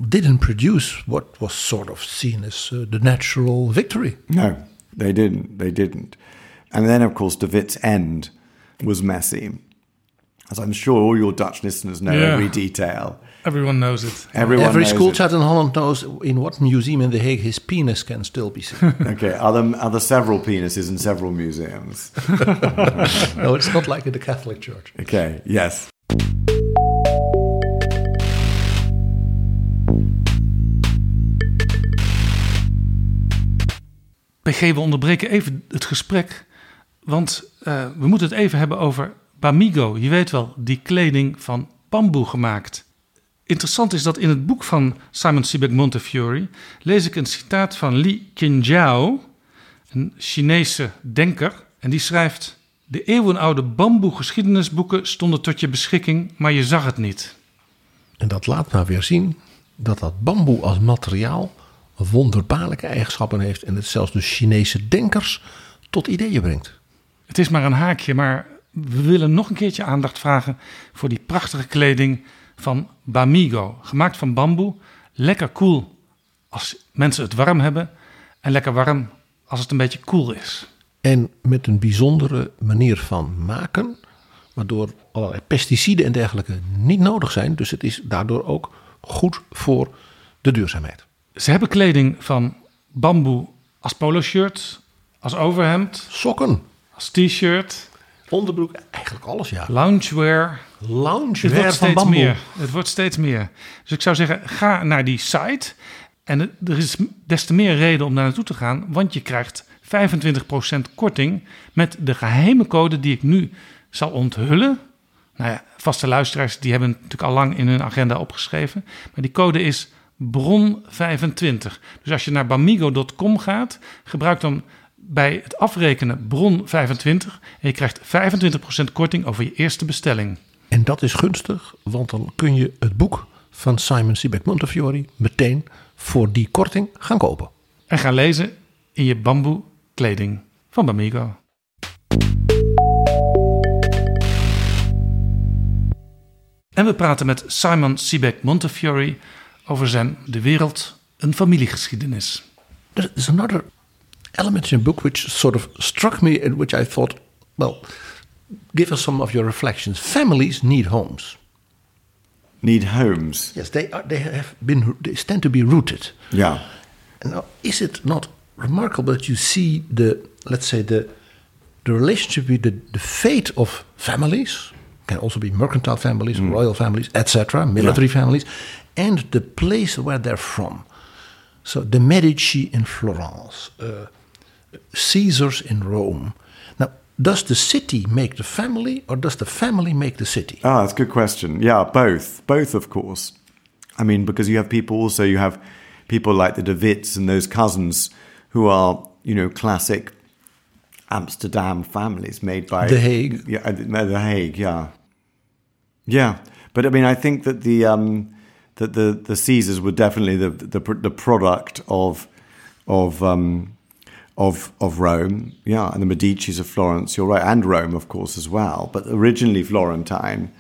didn't produce what was sort of seen as uh, the natural victory. No, they didn't. They didn't. And then, of course, De Witt's end was messy, as I'm sure all your Dutch listeners know Yeah. every detail. Everyone knows it. Everyone Every knows school it. child in Holland knows in what museum in The Hague his penis can still be seen. Okay, are there, are there several penises in several museums? no, it's not like in the Catholic Church. Okay, yes. PG, we onderbreken even het gesprek. Want eh, we moeten het even hebben over Bamigo. Je weet wel, die kleding van bamboe gemaakt. Interessant is dat in het boek van Simon Sebag Montefiore lees ik een citaat van Li Qinjiao, een Chinese denker. En die schrijft: De eeuwenoude bamboe geschiedenisboeken stonden tot je beschikking, maar je zag het niet. En dat laat maar weer zien dat dat bamboe als materiaal wonderbaarlijke eigenschappen heeft en het zelfs de Chinese denkers tot ideeën brengt. Het is maar een haakje, maar we willen nog een keertje aandacht vragen voor die prachtige kleding van Bamigo. Gemaakt van bamboe. Lekker koel als mensen het warm hebben. En lekker warm als het een beetje koel is. En met een bijzondere manier van maken, waardoor allerlei pesticiden en dergelijke niet nodig zijn. Dus het is daardoor ook goed voor de duurzaamheid. Ze hebben kleding van bamboe als polo-shirt, als overhemd, Sokken, als t-shirt, onderbroek, eigenlijk alles ja. loungewear. Het Loungewear wordt van steeds bamboe. meer. Het wordt steeds meer. Dus ik zou zeggen, ga naar die site. En het- er is des te meer reden om daar naartoe te gaan, want je krijgt 25% korting met de geheime code die ik nu zal onthullen. Nou ja, vaste luisteraars die hebben het natuurlijk al lang in hun agenda opgeschreven. Maar die code is bron25. Dus als je naar bamigo.com gaat, gebruik dan bij het afrekenen bron25 en je krijgt 25% korting over je eerste bestelling. En dat is gunstig, want dan kun je het boek van Simon Sebag Montefiore meteen voor die korting gaan kopen. En gaan lezen in je bamboe kleding van Bamigo. En we praten met Simon Sebag Montefiore over zijn De Wereld, een familiegeschiedenis. There's another element in the book which sort of struck me and which I thought, well, give us some of your reflections. Families need homes. Need homes. Yes, they are, they have been they tend to be rooted. Yeah. Now, is it not remarkable that you see the let's say the the relationship with the, the fate of families, can also be mercantile families, royal families, etc., military families, and the place where they're from. So the Medici in Florence, uh, Caesars in Rome. Now, does the city make the family, or does the family make the city? Ah, that's a good question. Yeah, both. Both, of course. I mean, because you have people also, you have people like the De Witts and those cousins who are, you know, classic Amsterdam families made by The Hague. Yeah, uh, The Hague, yeah. Yeah. But I mean, I think that the um, that the, the Caesars were definitely the the, the product of of um, of of Rome, yeah, and the Medici's of Florence. You're right, and Rome, of course, as well. But originally Florentine.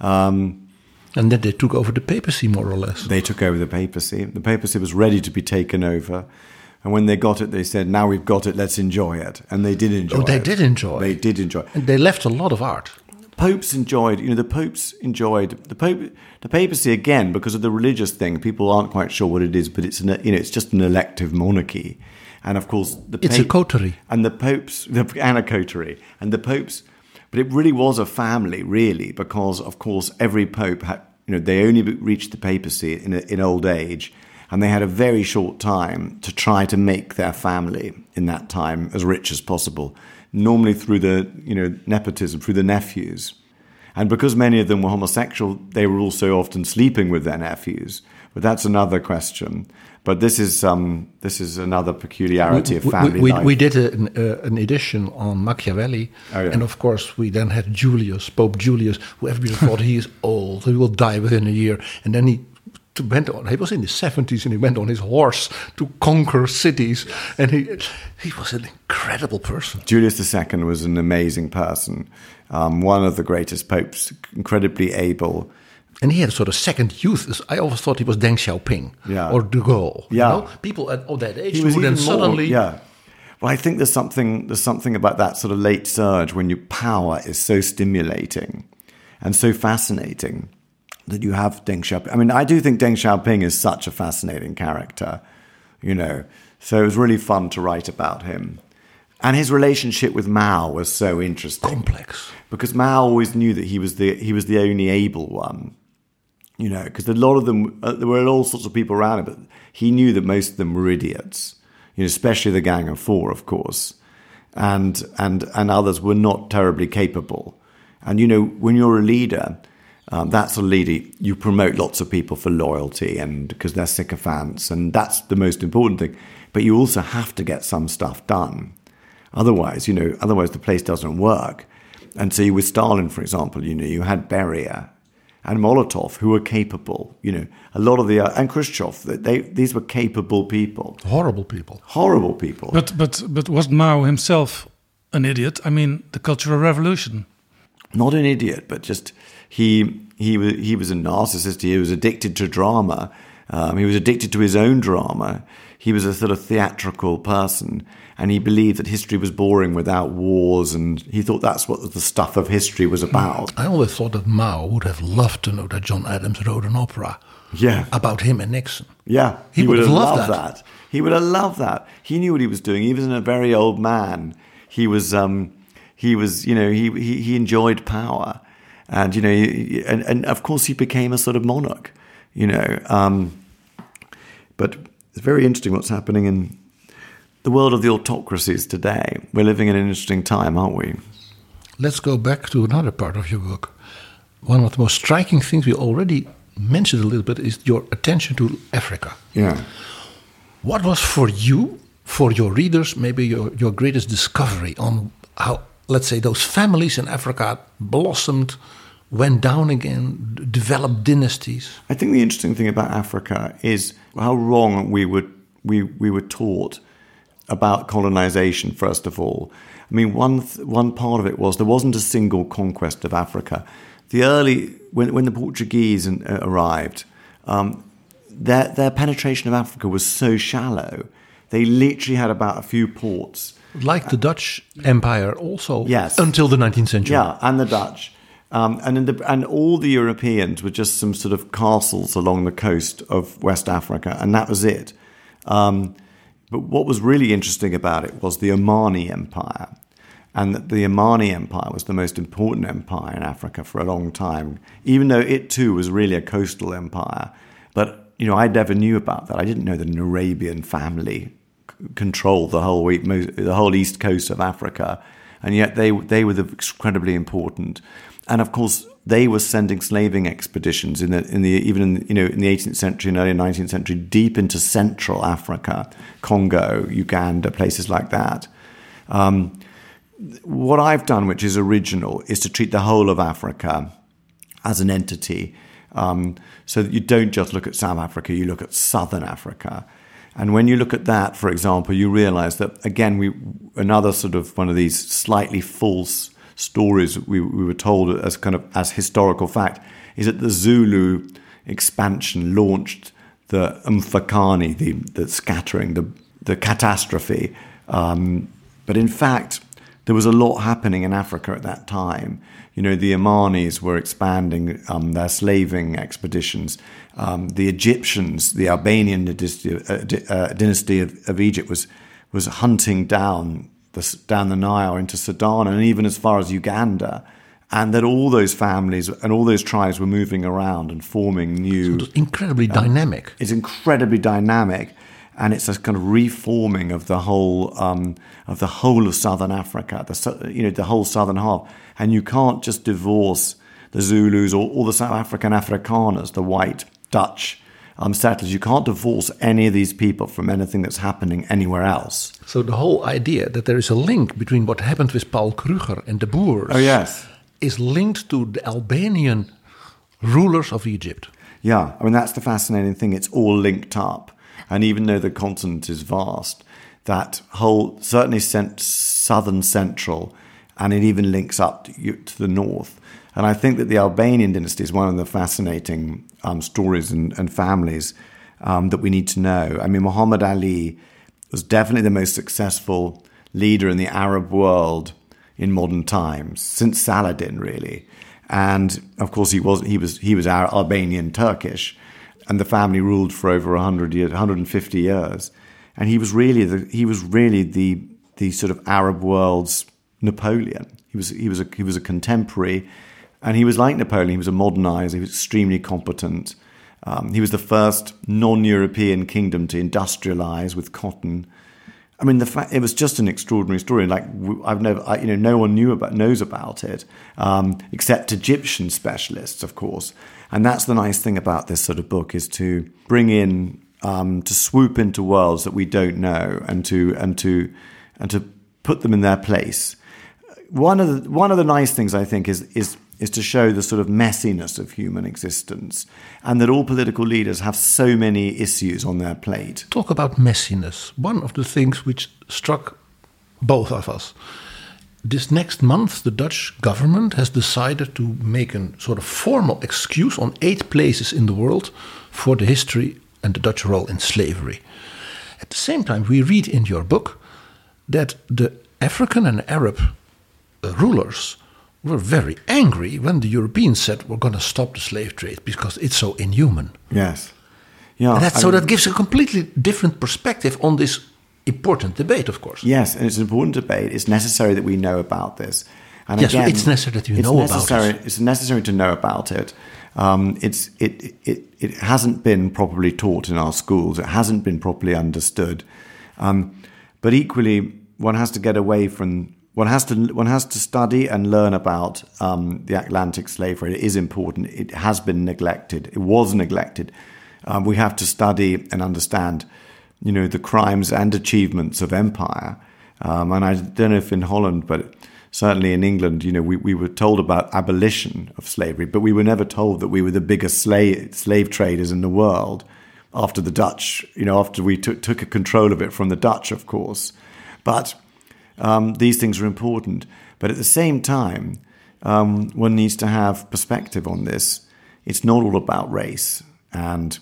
Um, and then they took over the papacy, more or less. They took over the papacy. The papacy was ready to be taken over. And when they got it, they said, now we've got it, let's enjoy it. And they did enjoy oh, they it. did enjoy They did enjoy it. And they left a lot of art. Popes enjoyed, you know, the popes enjoyed the pope, the papacy again because of the religious thing. People aren't quite sure what it is, but it's an, you know, it's just an elective monarchy, and of course the it's a coterie, and the popes, the, and a coterie, and the popes. But it really was a family, really, because of course every pope had, you know, they only reached the papacy in, in old age, and they had a very short time to try to make their family in that time as rich as possible normally through the you know nepotism through the nephews. And because many of them were homosexual they were also often sleeping with their nephews but that's another question but this is um, this is another peculiarity we, of family we, life. we did a, an, uh, an, edition on Machiavelli, oh, yeah. and of course we then had Julius, Pope Julius, who everybody thought he is old, he will die within a year, and then he went on. He was in the seventies, and he went on his horse to conquer cities. And he he was an incredible person. Julius II was an amazing person, um, one of the greatest popes, incredibly able. And he had a sort of second youth. I always thought he was Deng Xiaoping yeah. or De Gaulle. Yeah. You know? People at oh, that age who then suddenly. More, yeah. Well, I think there's something there's something about that sort of late surge when your power is so stimulating and so fascinating that you have Deng Xiaoping. I mean, I do think Deng Xiaoping is such a fascinating character, you know. So it was really fun to write about him. And his relationship with Mao was so interesting. Complex. Because Mao always knew that he was the he was the only able one. You know, because a lot of them uh, there were all sorts of people around him, but he knew that most of them were idiots. You know, especially the Gang of Four, of course. And and and others were not terribly capable. And you know, when you're a leader, um, that's a leader. You promote lots of people for loyalty and because they're sycophants, and that's the most important thing. But you also have to get some stuff done. Otherwise, you know, otherwise the place doesn't work. And so with Stalin, for example, you know, you had Beria and Molotov who were capable. You know, a lot of the uh, and Khrushchev. They these were capable people. Horrible people. Horrible people. But but but was Mao himself an idiot? I mean, the Cultural Revolution. Not an idiot, but just he he was he was a narcissist. He was addicted to drama. Um, he was addicted to his own drama. He was a sort of theatrical person, and he believed that history was boring without wars, and he thought that's what the stuff of history was about. I always thought that Mao would have loved to know that John Adams wrote an opera. Yeah. About him and Nixon. Yeah, he, he would, have loved, loved that. that. He would have loved that. He knew what he was doing. He was a very old man. He was, um, he was, you know, he, he, he enjoyed power and you know, and, and of course he became a sort of monarch, you know. Um, but it's very interesting what's happening in the world of the autocracies today. We're living in an interesting time, aren't we? Let's go back to another part of your book. One of the most striking things we already mentioned a little bit is your attention to Africa. Yeah. What was for you, for your readers, maybe your, your greatest discovery on how let's say, those families in Africa blossomed, went down again, developed dynasties. I think the interesting thing about Africa is how wrong we were, we, we were taught about colonization, first of all. I mean, one, one part of it was there wasn't a single conquest of Africa. The early, when, when the Portuguese uh, arrived, um, their, their penetration of Africa was so shallow. They literally had about a few ports like the Dutch Empire, also. Yes. Until the 19th century. Yeah, and the Dutch. Um, and, the, and all the Europeans were just some sort of castles along the coast of West Africa, and that was it. Um, but what was really interesting about it was the Omani Empire. and that the Omani Empire was the most important empire in Africa for a long time, even though it too was really a coastal empire. But you know, I never knew about that. I didn't know that an Arabian family c- controlled the whole the whole east coast of Africa, and yet they they were the incredibly important. And of course, they were sending slaving expeditions in the in the even in you know in the 18th century and early 19th century deep into Central Africa, Congo, Uganda, places like that. Um, what I've done, which is original, is to treat the whole of Africa as an entity. Um, so that you don't just look at South Africa, you look at Southern Africa. And when you look at that, for example, you realize that, again, we another sort of one of these slightly false stories we, we were told as kind of as historical fact is that the Zulu expansion launched the Mfecane, the, the scattering, the, the catastrophe. Um, but in fact, there was a lot happening in Africa at that time. You know, the Omanis were expanding um, their slaving expeditions. Um, the Egyptians, the Albanian dynasty, uh, uh, dynasty of, of, Egypt, was was hunting down the, down the Nile into Sudan and even as far as Uganda. And that all those families and all those tribes were moving around and forming new. So incredibly dynamic. It's incredibly dynamic and it's a kind of reforming of the whole um, of the whole of southern Africa, the you know the whole southern half, and you can't just divorce the Zulus or all the South African Afrikaners, the white Dutch um, settlers. You can't divorce any of these people from anything that's happening anywhere else. So the whole idea that there is a link between what happened with Paul Kruger and the Boers, oh yes, is linked to the Albanian rulers of Egypt. Yeah, I mean that's the fascinating thing. It's all linked up. And even though the continent is vast, that whole, certainly southern central, and it even links up to, to, the north. And I think that the Albanian dynasty is one of the fascinating um, stories and, and families um, that we need to know. I mean, Muhammad Ali was definitely the most successful leader in the Arab world in modern times, since Saladin, really. And of course, he was he was he was Albanian Turkish, and the family ruled for over 100 years, 150 years. And he was really the, he was really the, the sort of Arab world's Napoleon. He was, he was, a, he was a contemporary, and he was like Napoleon. He was a modernizer. He was extremely competent. Um, he was the first non-European kingdom to industrialize with cotton. I mean, the fact it was just an extraordinary story. Like I've never, I, you know, no one knew about knows about it um, except Egyptian specialists, of course. And that's the nice thing about this sort of book is to bring in, um, to swoop into worlds that we don't know, and to and to and to put them in their place. One of the one of the nice things I think is is is to show the sort of messiness of human existence and that all political leaders have so many issues on their plate. Talk about messiness. One of the things which struck both of us this next month, the Dutch government has decided to make a sort of formal excuse on eight places in the world for the history and the Dutch role in slavery. At the same time, we read in your book that the African and Arab uh, rulers were very angry when the Europeans said we're going to stop the slave trade because it's so inhuman. Yes. Yeah. That, so mean, that gives a completely different perspective on this important debate, of course. Yes, and it's an important debate. It's necessary that we know about this. And yes, again, it's necessary that you know necessary, about it. It's necessary to know about it. Um, it's it, it it hasn't been properly taught in our schools. It hasn't been properly understood. Um, but equally, one has to get away from one has to one has to study and learn about um, the Atlantic slave trade. It is important. It has been neglected. It was neglected. Um, we have to study and understand you know, the crimes and achievements of empire. Um, and I don't know if in Holland, but certainly in England, you know, we, we were told about abolition of slavery, but we were never told that we were the biggest slave, slave traders in the world after the Dutch, you know, after we took, took control of it from the Dutch, of course. But um, these things are important. But at the same time, um, one needs to have perspective on this. It's not all about race. And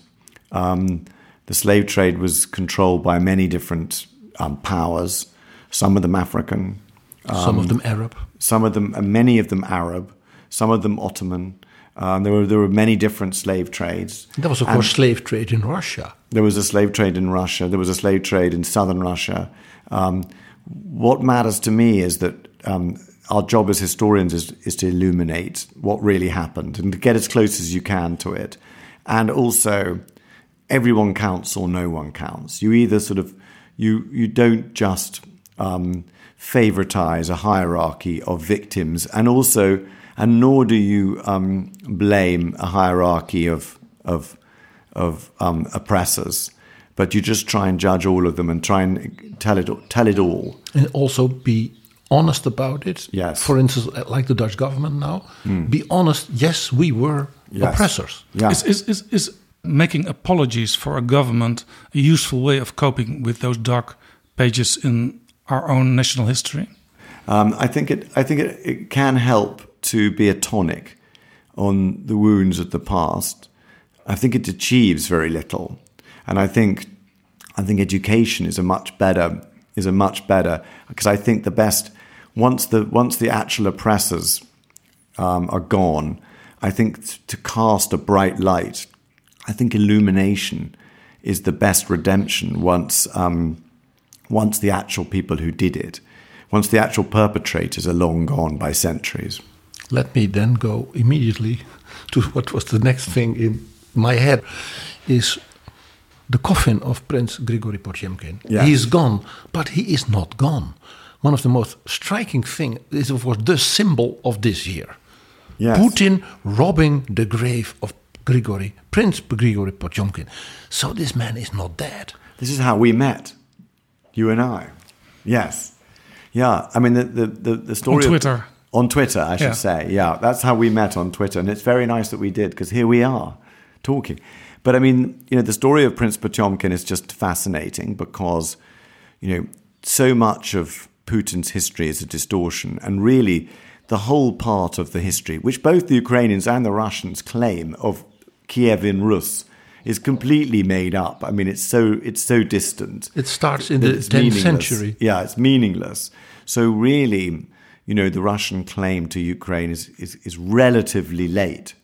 um, the slave trade was controlled by many different um, powers, some of them African, um, some of them Arab, some of them, uh, many of them Arab, some of them Ottoman. Um, there were there were many different slave trades. There was of and course slave trade in Russia. There was a slave trade in Russia. There was a slave trade in southern Russia. Um, what matters to me is that um, our job as historians is, is to illuminate what really happened and to get as close as you can to it. And also, everyone counts or no one counts. You either sort of you you don't just um, favoritize a hierarchy of victims, and also, and nor do you um, blame a hierarchy of of of um, oppressors. But you just try and judge all of them and try and tell it tell it all, and also be honest about it. Yes. For instance, like the Dutch government now, be honest. Yes, we were Yes. oppressors. Yeah. Is, is, is, is making apologies for a government a useful way of coping with those dark pages in our own national history? Um, I think it. I think it, it can help to be a tonic on the wounds of the past. I think it achieves very little, and I think I think education is a much better is a much better because I think the best once the once the actual oppressors um, are gone, I think t- to cast a bright light, I think illumination is the best redemption once um, once the actual people who did it, once the actual perpetrators are long gone by centuries. Let me then go immediately to what was the next thing in my head is the coffin of Prince Grigory Potemkin. Yes. He is gone, but he is not gone. One of the most striking things is, of course, the symbol of this year. Yes. Putin robbing the grave of Grigory, Prince Grigory Potemkin. So this man is not dead. This is how we met, you and I. Yes. Yeah. I mean, the, the, the, the story. On of- Twitter. on Twitter, I should Yeah. say. Yeah. That's how we met on Twitter. And it's very nice that we did because here we are talking. But I mean, you know, the story of Prince Potemkin is just fascinating because, you know, so much of Putin's history is a distortion. And really, the whole part of the history, which both the Ukrainians and the Russians claim of Kievan Rus, is completely made up. I mean, it's so it's so distant. It starts in the it's 10th century. Yeah, it's meaningless. So really, you know, the Russian claim to Ukraine is, is, is relatively late.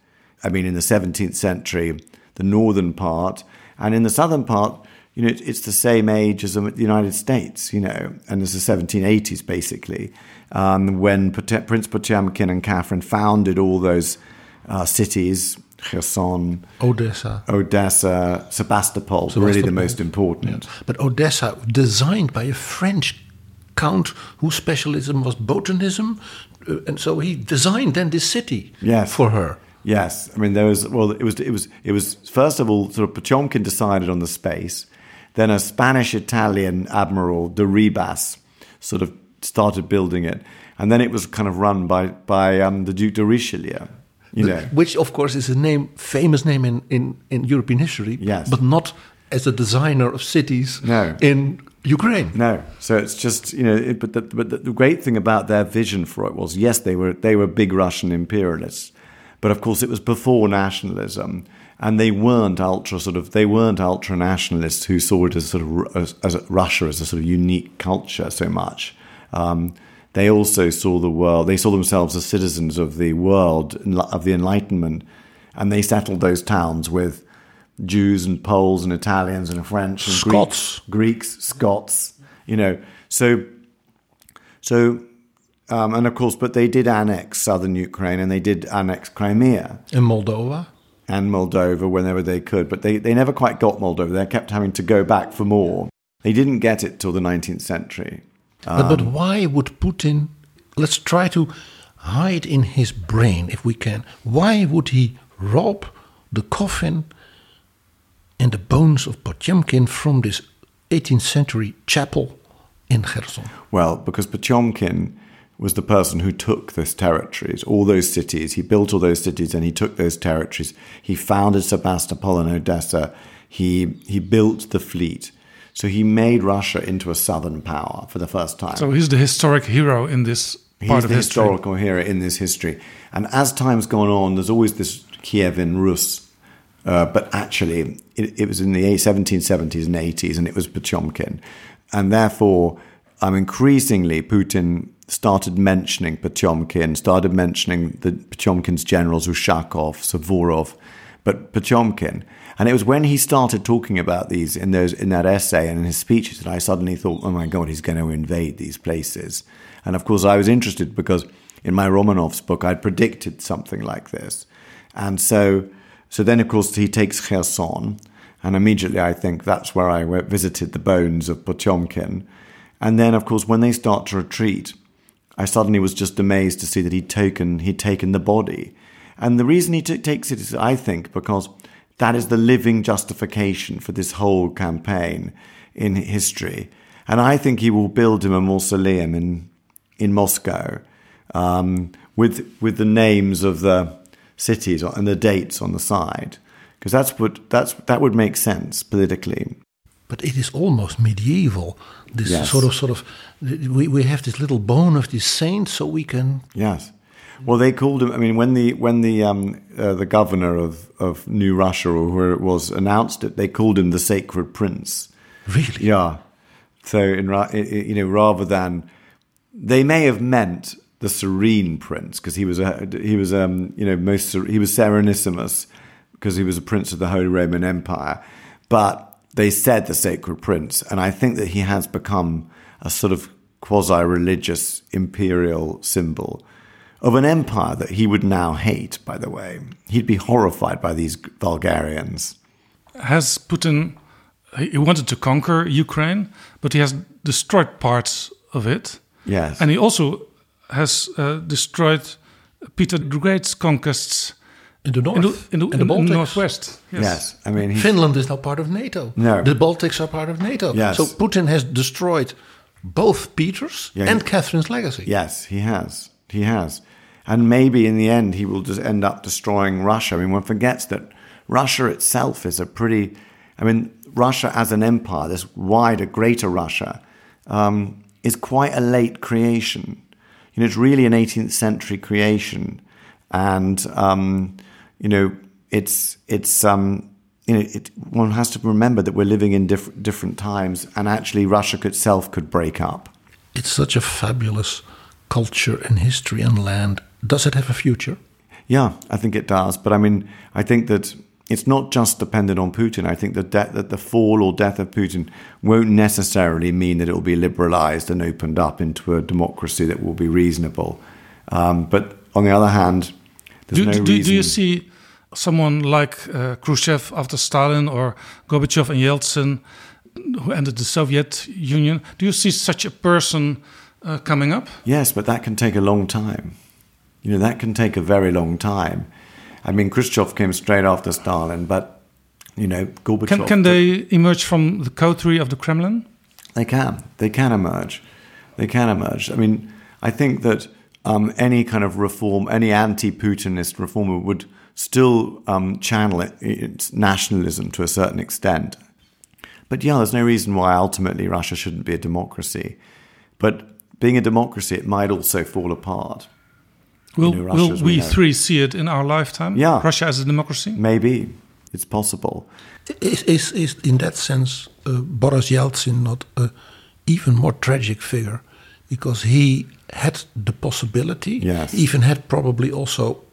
I mean, in the 17th century, the northern part, and in the southern part, you know, it, it's the same age as the United States, you know, and it's the 1780s basically, um, when Pot- Prince Potemkin and Catherine founded all those uh, cities, Kherson, Odessa. Odessa, Sebastopol, really the most important. But Odessa, designed by a French count whose specialism was botanism, uh, and so he designed then this city Yes. for her. Yes, I mean there was well, it was it was it was first of all sort of Potemkin decided on the space, then a Spanish-Italian admiral de Ribas sort of started building it, and then it was kind of run by by um, the Duke de Richelieu, you know. Which, of course, is a name, famous name in, in, in European history, Yes. but not as a designer of cities No. in Ukraine. No, so it's just you know, it, but the, but the great thing about their vision for it was yes, they were they were big Russian imperialists, but of course it was before nationalism, and they weren't ultra sort of they weren't ultra nationalists who saw it as sort of as, as Russia as a sort of unique culture so much. Um, they also saw the world. They saw themselves as citizens of the world of the Enlightenment, and they settled those towns with Jews and Poles and Italians and French and Scots. Greeks, Greeks, Scots, you know. So, so, um, and of course, but they did annex southern Ukraine and they did annex Crimea In Moldova. and Moldova whenever they could, but they, they never quite got Moldova. They kept having to go back for more. They didn't get it till the 19th century. but, but why would Putin, let's try to hide in his brain, if we can, why would he rob the coffin and the bones of Potemkin from this 18th century chapel in Kherson? Well, because Potemkin was the person who took those territories, all those cities. He built all those cities and he took those territories. He founded Sebastopol and Odessa. He, he built the fleet. So he made Russia into a southern power for the first time. So he's the historic hero in this part He's of the history. historical hero in this history. And as time's gone on, there's always this Kievan Rus. Uh, but actually, it, it was in the 1770s and 80s, and it was Potemkin. And therefore, um, increasingly, Putin started mentioning Potemkin, started mentioning the Potemkin's generals, Ushakov, Suvorov, but Potemkin. And it was when he started talking about these in those in that essay and in his speeches that I suddenly thought, oh my God, he's going to invade these places. And of course, I was interested because in my Romanov's book, I'd predicted something like this. And so, so then, of course, he takes Kherson. And immediately I think that's where I visited the bones of Potemkin. And then, of course, when they start to retreat, I suddenly was just amazed to see that he'd taken, he'd taken the body. And the reason he t- takes it is, I think, because that is the living justification for this whole campaign in history. And I think he will build him a mausoleum in, in Moscow um, with, with the names of the cities and the dates on the side. Because that's what, that's, that would make sense politically but it is almost medieval. This yes. sort of, sort of, we, we have this little bone of this saint, so we can. Yes. Well, they called him. I mean, when the when the um, uh, the governor of, of New Russia or where it was announced it, they called him the Sacred Prince. Really? Yeah. So, in you know, rather than they may have meant the Serene Prince because he was a he was um you know most he was Serenissimus because he was a prince of the Holy Roman Empire, but they said the sacred prince, and I think that he has become a sort of quasi religious imperial symbol of an empire that he would now hate, by the way. He'd be horrified by these Bulgarians. Has Putin, he wanted to conquer Ukraine, but he has destroyed parts of it. Yes. And he also has uh, destroyed Peter the Great's conquests in the north, in the, in the, in the Baltics. northwest. Yes. yes. I mean Finland is now part of NATO. No, the Baltics are part of NATO. Yes. So Putin has destroyed both Peter's yeah, and Catherine's legacy. Yes, he has. He has, and maybe in the end he will just end up destroying Russia. I mean, one forgets that Russia itself is a pretty. I mean, Russia as an empire, this wider, greater Russia, um, is quite a late creation. You know, it's really an 18th century creation, and um, you know, it's it's um, you know, it, one has to remember that we're living in diff- different times, and actually, Russia itself could break up. It's such a fabulous culture and history and land. Does it have a future? Yeah, I think it does. But I mean, I think that it's not just dependent on Putin. I think that de- that the fall or death of Putin won't necessarily mean that it will be liberalized and opened up into a democracy that will be reasonable. Um, but on the other hand, do, no do, do, you see someone like uh, Khrushchev after Stalin or Gorbachev and Yeltsin, who ended the Soviet Union? Do you see such a person uh, coming up? Yes, but that can take a long time. You know, that can take a very long time. I mean, Khrushchev came straight after Stalin, but you know, Gorbachev. Can, can they emerge from the coterie of the Kremlin? They can. They can emerge. They can emerge. I mean, I think that um, any kind of reform, any anti-Putinist reformer would still um, channel it, its nationalism to a certain extent. But yeah, there's no reason why ultimately Russia shouldn't be a democracy. But being a democracy, it might also fall apart. Will, you know, will we, we three see it in our lifetime? Yeah. Russia as a democracy? Maybe. It's possible. Is, is, is in that sense uh, Boris Yeltsin not an even more tragic figure? Because he had the possibility, yes. even had probably also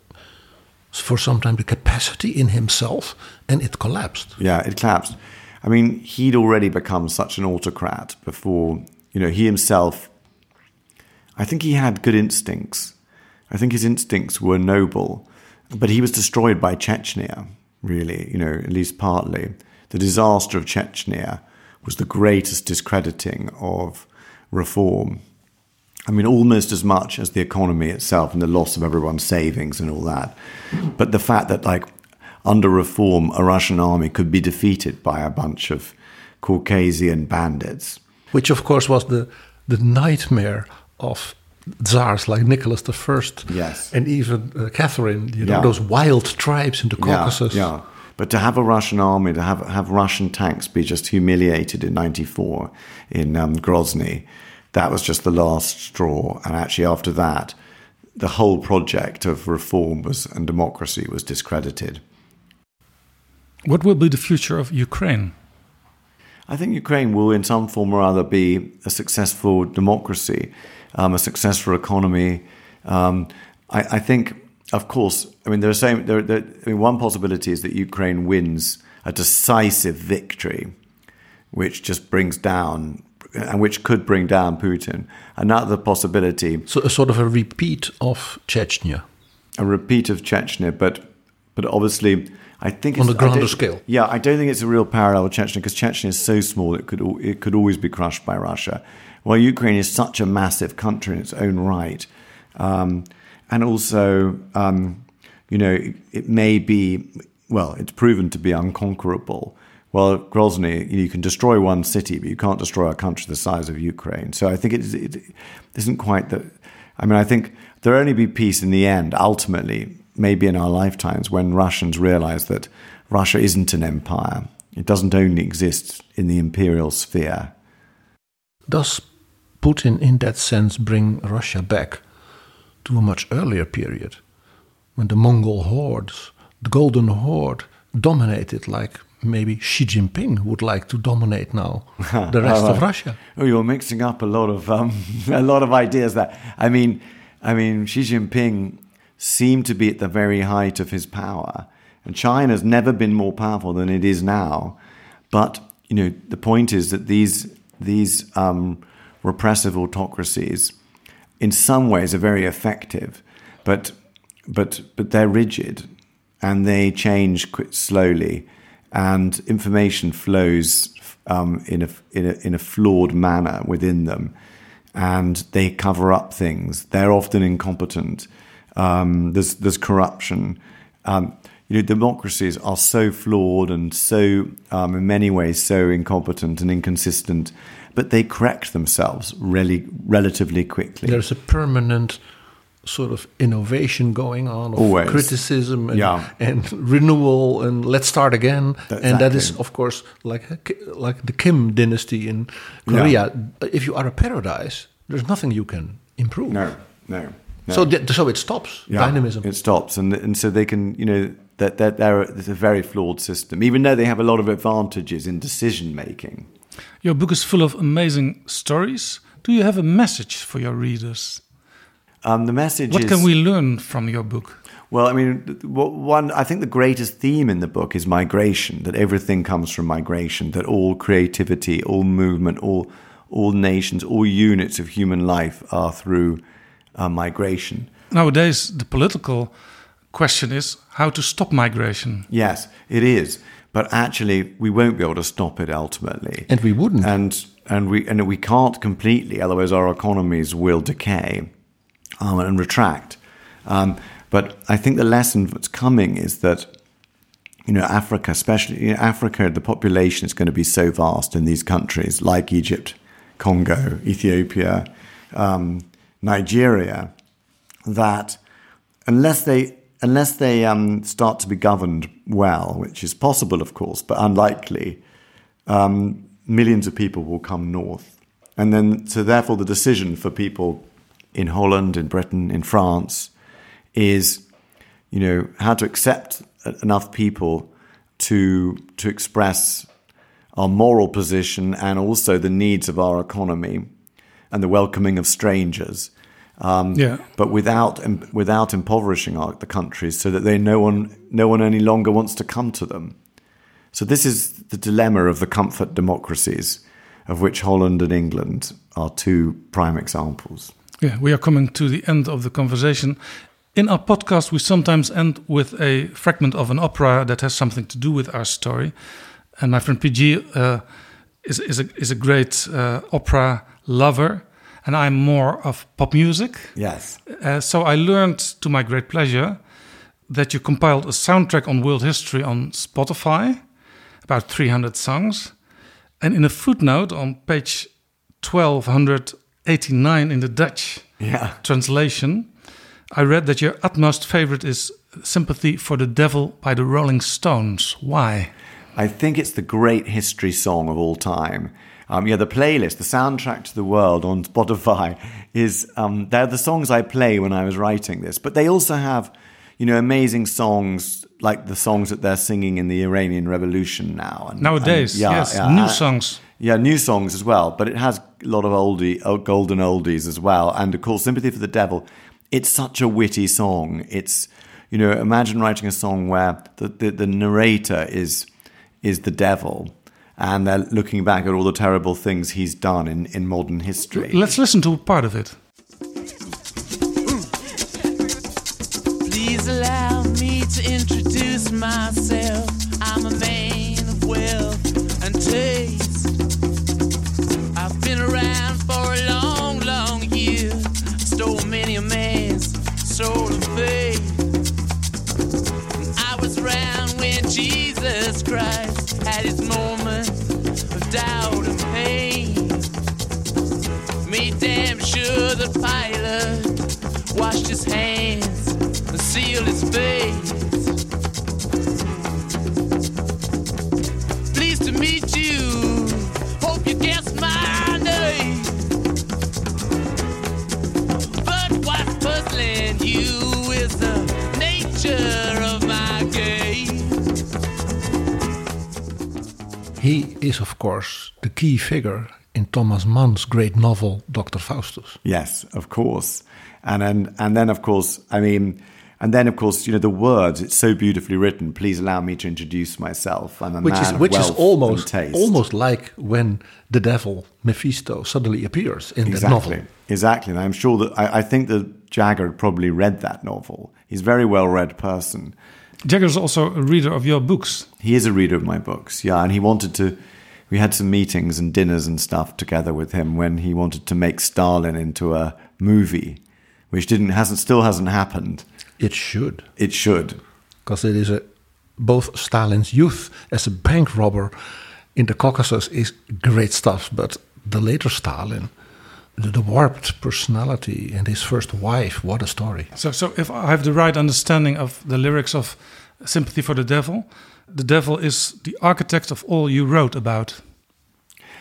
for some time the capacity in himself, and it collapsed. Yeah, it collapsed. I mean, he'd already become such an autocrat before, you know, he himself. I think he had good instincts. I think his instincts were noble, but he was destroyed by Chechnya, really, you know, at least partly. The disaster of Chechnya was the greatest discrediting of reform I mean, almost as much as the economy itself and the loss of everyone's savings and all that. But the fact that, like, under reform, a Russian army could be defeated by a bunch of Caucasian bandits. Which, of course, was the, the nightmare of czars like Nicholas I. Yes. And even uh, Catherine, you know, yeah. those wild tribes in the Caucasus. Yeah, yeah. But to have a Russian army, to have, have Russian tanks be just humiliated in 94 in um, Grozny, that was just the last straw. And actually, after that, the whole project of reform was, and democracy was discredited. What will be the future of Ukraine? I think Ukraine will, in some form or other, be a successful democracy, um, a successful economy. Um, I, I, think of course, I mean, there are so there, there, I mean, one possibility is that Ukraine wins a decisive victory, which just brings down and which could bring down Putin. Another possibility, so a sort of a repeat of Chechnya, a repeat of Chechnya, but but obviously. I think on a grander scale. Yeah, I don't think it's a real parallel with Chechnya because Chechnya is so small it could it could always be crushed by Russia. While Ukraine is such a massive country in its own right, um, and also, um, you know, it, it, may be, well, it's proven to be unconquerable. Well, Grozny, you can destroy one city, but you can't destroy a country the size of Ukraine. So I think it, it, isn't quite that. I mean, I think there'll only be peace in the end, ultimately, maybe in our lifetimes, when Russians realize that Russia isn't an empire. It doesn't only exist in the imperial sphere. Does Putin, in that sense, bring Russia back to a much earlier period when the Mongol hordes, the Golden Horde, dominated like maybe Xi Jinping would like to dominate now the rest of Russia. Oh, you're mixing up a lot of um, a lot of ideas there. I mean, I mean, Xi Jinping seemed to be at the very height of his power, and China's never been more powerful than it is now. But you know, the point is that these these um, repressive autocracies in some ways are very effective, but but but they're rigid and they change quite slowly, and information flows um, in a in a in a flawed manner within them, and they cover up things. They're often incompetent. Um, there's there's corruption. Um, you know, democracies are so flawed and so, um, in many ways, so incompetent and inconsistent but they correct themselves really relatively quickly. There's a permanent sort of innovation going on, of Always. criticism and, yeah. and renewal, and let's start again. Exactly. And that is, of course, like like the Kim dynasty in Korea. Yeah. If you are a paradise, there's nothing you can improve. No, no. no. So, th- so it stops yeah, dynamism. It stops, and and so they can, you know, that that they're, it's a very flawed system, even though they have a lot of advantages in decision making. Your book is full of amazing stories. Do you have a message for your readers? Um, the message what is, can we learn from your book? Well, I mean, one. I think the greatest theme in the book is migration. That everything comes from migration. That all creativity, all movement, all all nations, all units of human life are through uh, migration. Nowadays, the political question is how to stop migration. Yes, it is but actually we won't be able to stop it ultimately. And we wouldn't. And and we and we can't completely, otherwise our economies will decay um, and retract. Um, but I think the lesson that's coming is that you know Africa, especially you know, Africa, the population is going to be so vast in these countries like Egypt, Congo, Ethiopia, um, Nigeria, that unless they unless they um, start to be governed well, which is possible, of course, but unlikely, um, millions of people will come north. And then, so therefore, the decision for people in Holland, in Britain, in France is, you know, how to accept enough people to to express our moral position and also the needs of our economy and the welcoming of strangers um, yeah. But without without impoverishing our, the countries, so that they no one no one any longer wants to come to them. So this is the dilemma of the comfort democracies, of which Holland and England are two prime examples. Yeah, we are coming to the end of the conversation. In our podcast, we sometimes end with a fragment of an opera that has something to do with our story. And my friend PG uh, is, is, a, is a great uh, opera lover and I'm more of pop music. Yes. Uh, so I learned, to my great pleasure, that you compiled a soundtrack on world history on Spotify, about 300 songs. And in a footnote on page 1289 in the Dutch yeah. translation, I read that your utmost favorite is Sympathy for the Devil by the Rolling Stones. Why? I think it's the great history song of all time. Um, yeah, the playlist, the soundtrack to the world on Spotify is um, they're the songs I play when I was writing this, but they also have, you know, amazing songs like the songs that they're singing in the Iranian Revolution now. And, Nowadays, and, yeah, yes, yeah, new uh, songs. Yeah, new songs as well, but it has a lot of oldie, uh, golden oldies as well, and of course, "Sympathy for the Devil." It's such a witty song. It's You know, imagine writing a song where the, the, the narrator is is the devil and they're looking back at all the terrible things he's done in, in modern history. Let's listen to part of it. Please allow me to introduce myself. I'm a man of wealth and taste. I've been around for a long, long year. Stole many a man's soul of faith. I was around when Jesus Christ had his moment of doubt and pain. Made damn sure the Pilate washed his hands and sealed his face. Puzzling you is the nature of my game. He is, of course, the key figure in Thomas Mann's great novel, Dr. Faustus. Yes, of course. And then, and then, of course, I mean, and then, of course, you know, the words, it's so beautifully written. Please allow me to introduce myself. I'm a Which man is of which is wealth almost and taste. almost like when the devil Mephisto suddenly appears in the exactly. novel. Exactly. And I'm sure that I, I think that Jagger probably read that novel. He's a very well read person. Jagger's also a reader of your books. He is a reader of my books, yeah, and he wanted to. We had some meetings and dinners and stuff together with him when he wanted to make Stalin into a movie, which didn't hasn't still hasn't happened. It should, It should. because it is a both Stalin's youth as a bank robber in the Caucasus is great stuff, but the later Stalin, the, the warped personality and his first wife, what a story! So, so if I have the right understanding of the lyrics of Sympathy for the Devil, the devil is the architect of all you wrote about.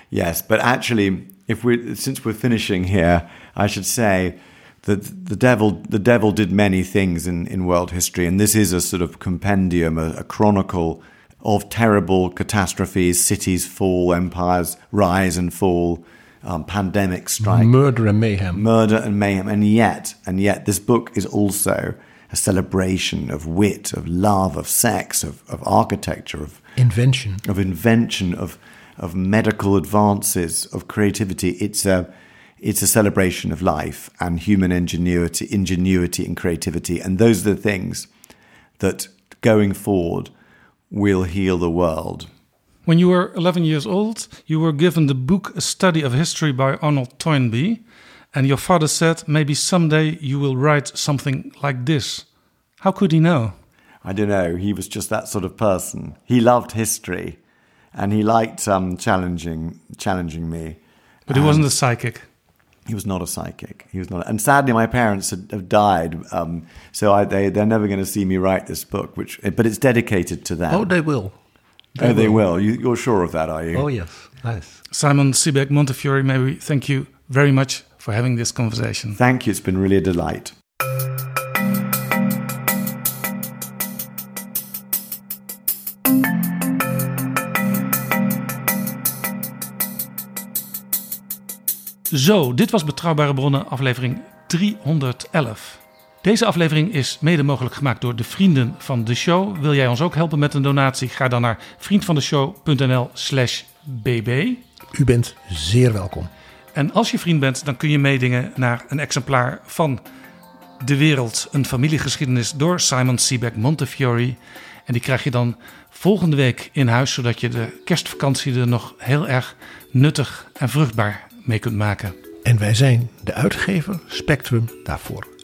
Yes, but actually, if we since we're finishing here, I should say that the devil the devil did many things in, in world history, and this is a sort of compendium, a, a chronicle of terrible catastrophes, cities fall, empires rise and fall, um, pandemics strike, Murder and mayhem. murder and mayhem, and yet, and yet, this book is also a celebration of wit, of love, of sex, of, of architecture, of Invention. of invention, of of medical advances, of creativity. It's a it's a celebration of life and human ingenuity, ingenuity and creativity, and those are the things that going forward will heal the world. When you were 11 years old, you were given the book A Study of History by Arnold Toynbee, and your father said maybe someday you will write something like this. How could he know? I don't know. He was just that sort of person. He loved history, and he liked um, challenging challenging me. But he wasn't a psychic. He was not a psychic. He was not, and sadly, my parents had, have died. Um, so I, they they're never going to see me write this book, which but it's dedicated to them. Oh, they will. Oh, they will. You, you're sure of that, are you? Oh, yes. Nice. Simon Sebag Montefiore, may we thank you very much for having this conversation. Thank you. It's been really a delight. Zo, dit was Betrouwbare Bronnen, aflevering 311. Deze aflevering is mede mogelijk gemaakt door de vrienden van de show. Wil jij ons ook helpen met een donatie? Ga dan naar vriendvandeshow.nl/slash bb. U bent zeer welkom. En als je vriend bent, dan kun je meedingen naar een exemplaar van De Wereld, een familiegeschiedenis door Simon Siebeck Montefiore. En die krijg je dan volgende week in huis, zodat je de kerstvakantie er nog heel erg nuttig en vruchtbaar mee kunt maken. En wij zijn de uitgever Spectrum daarvoor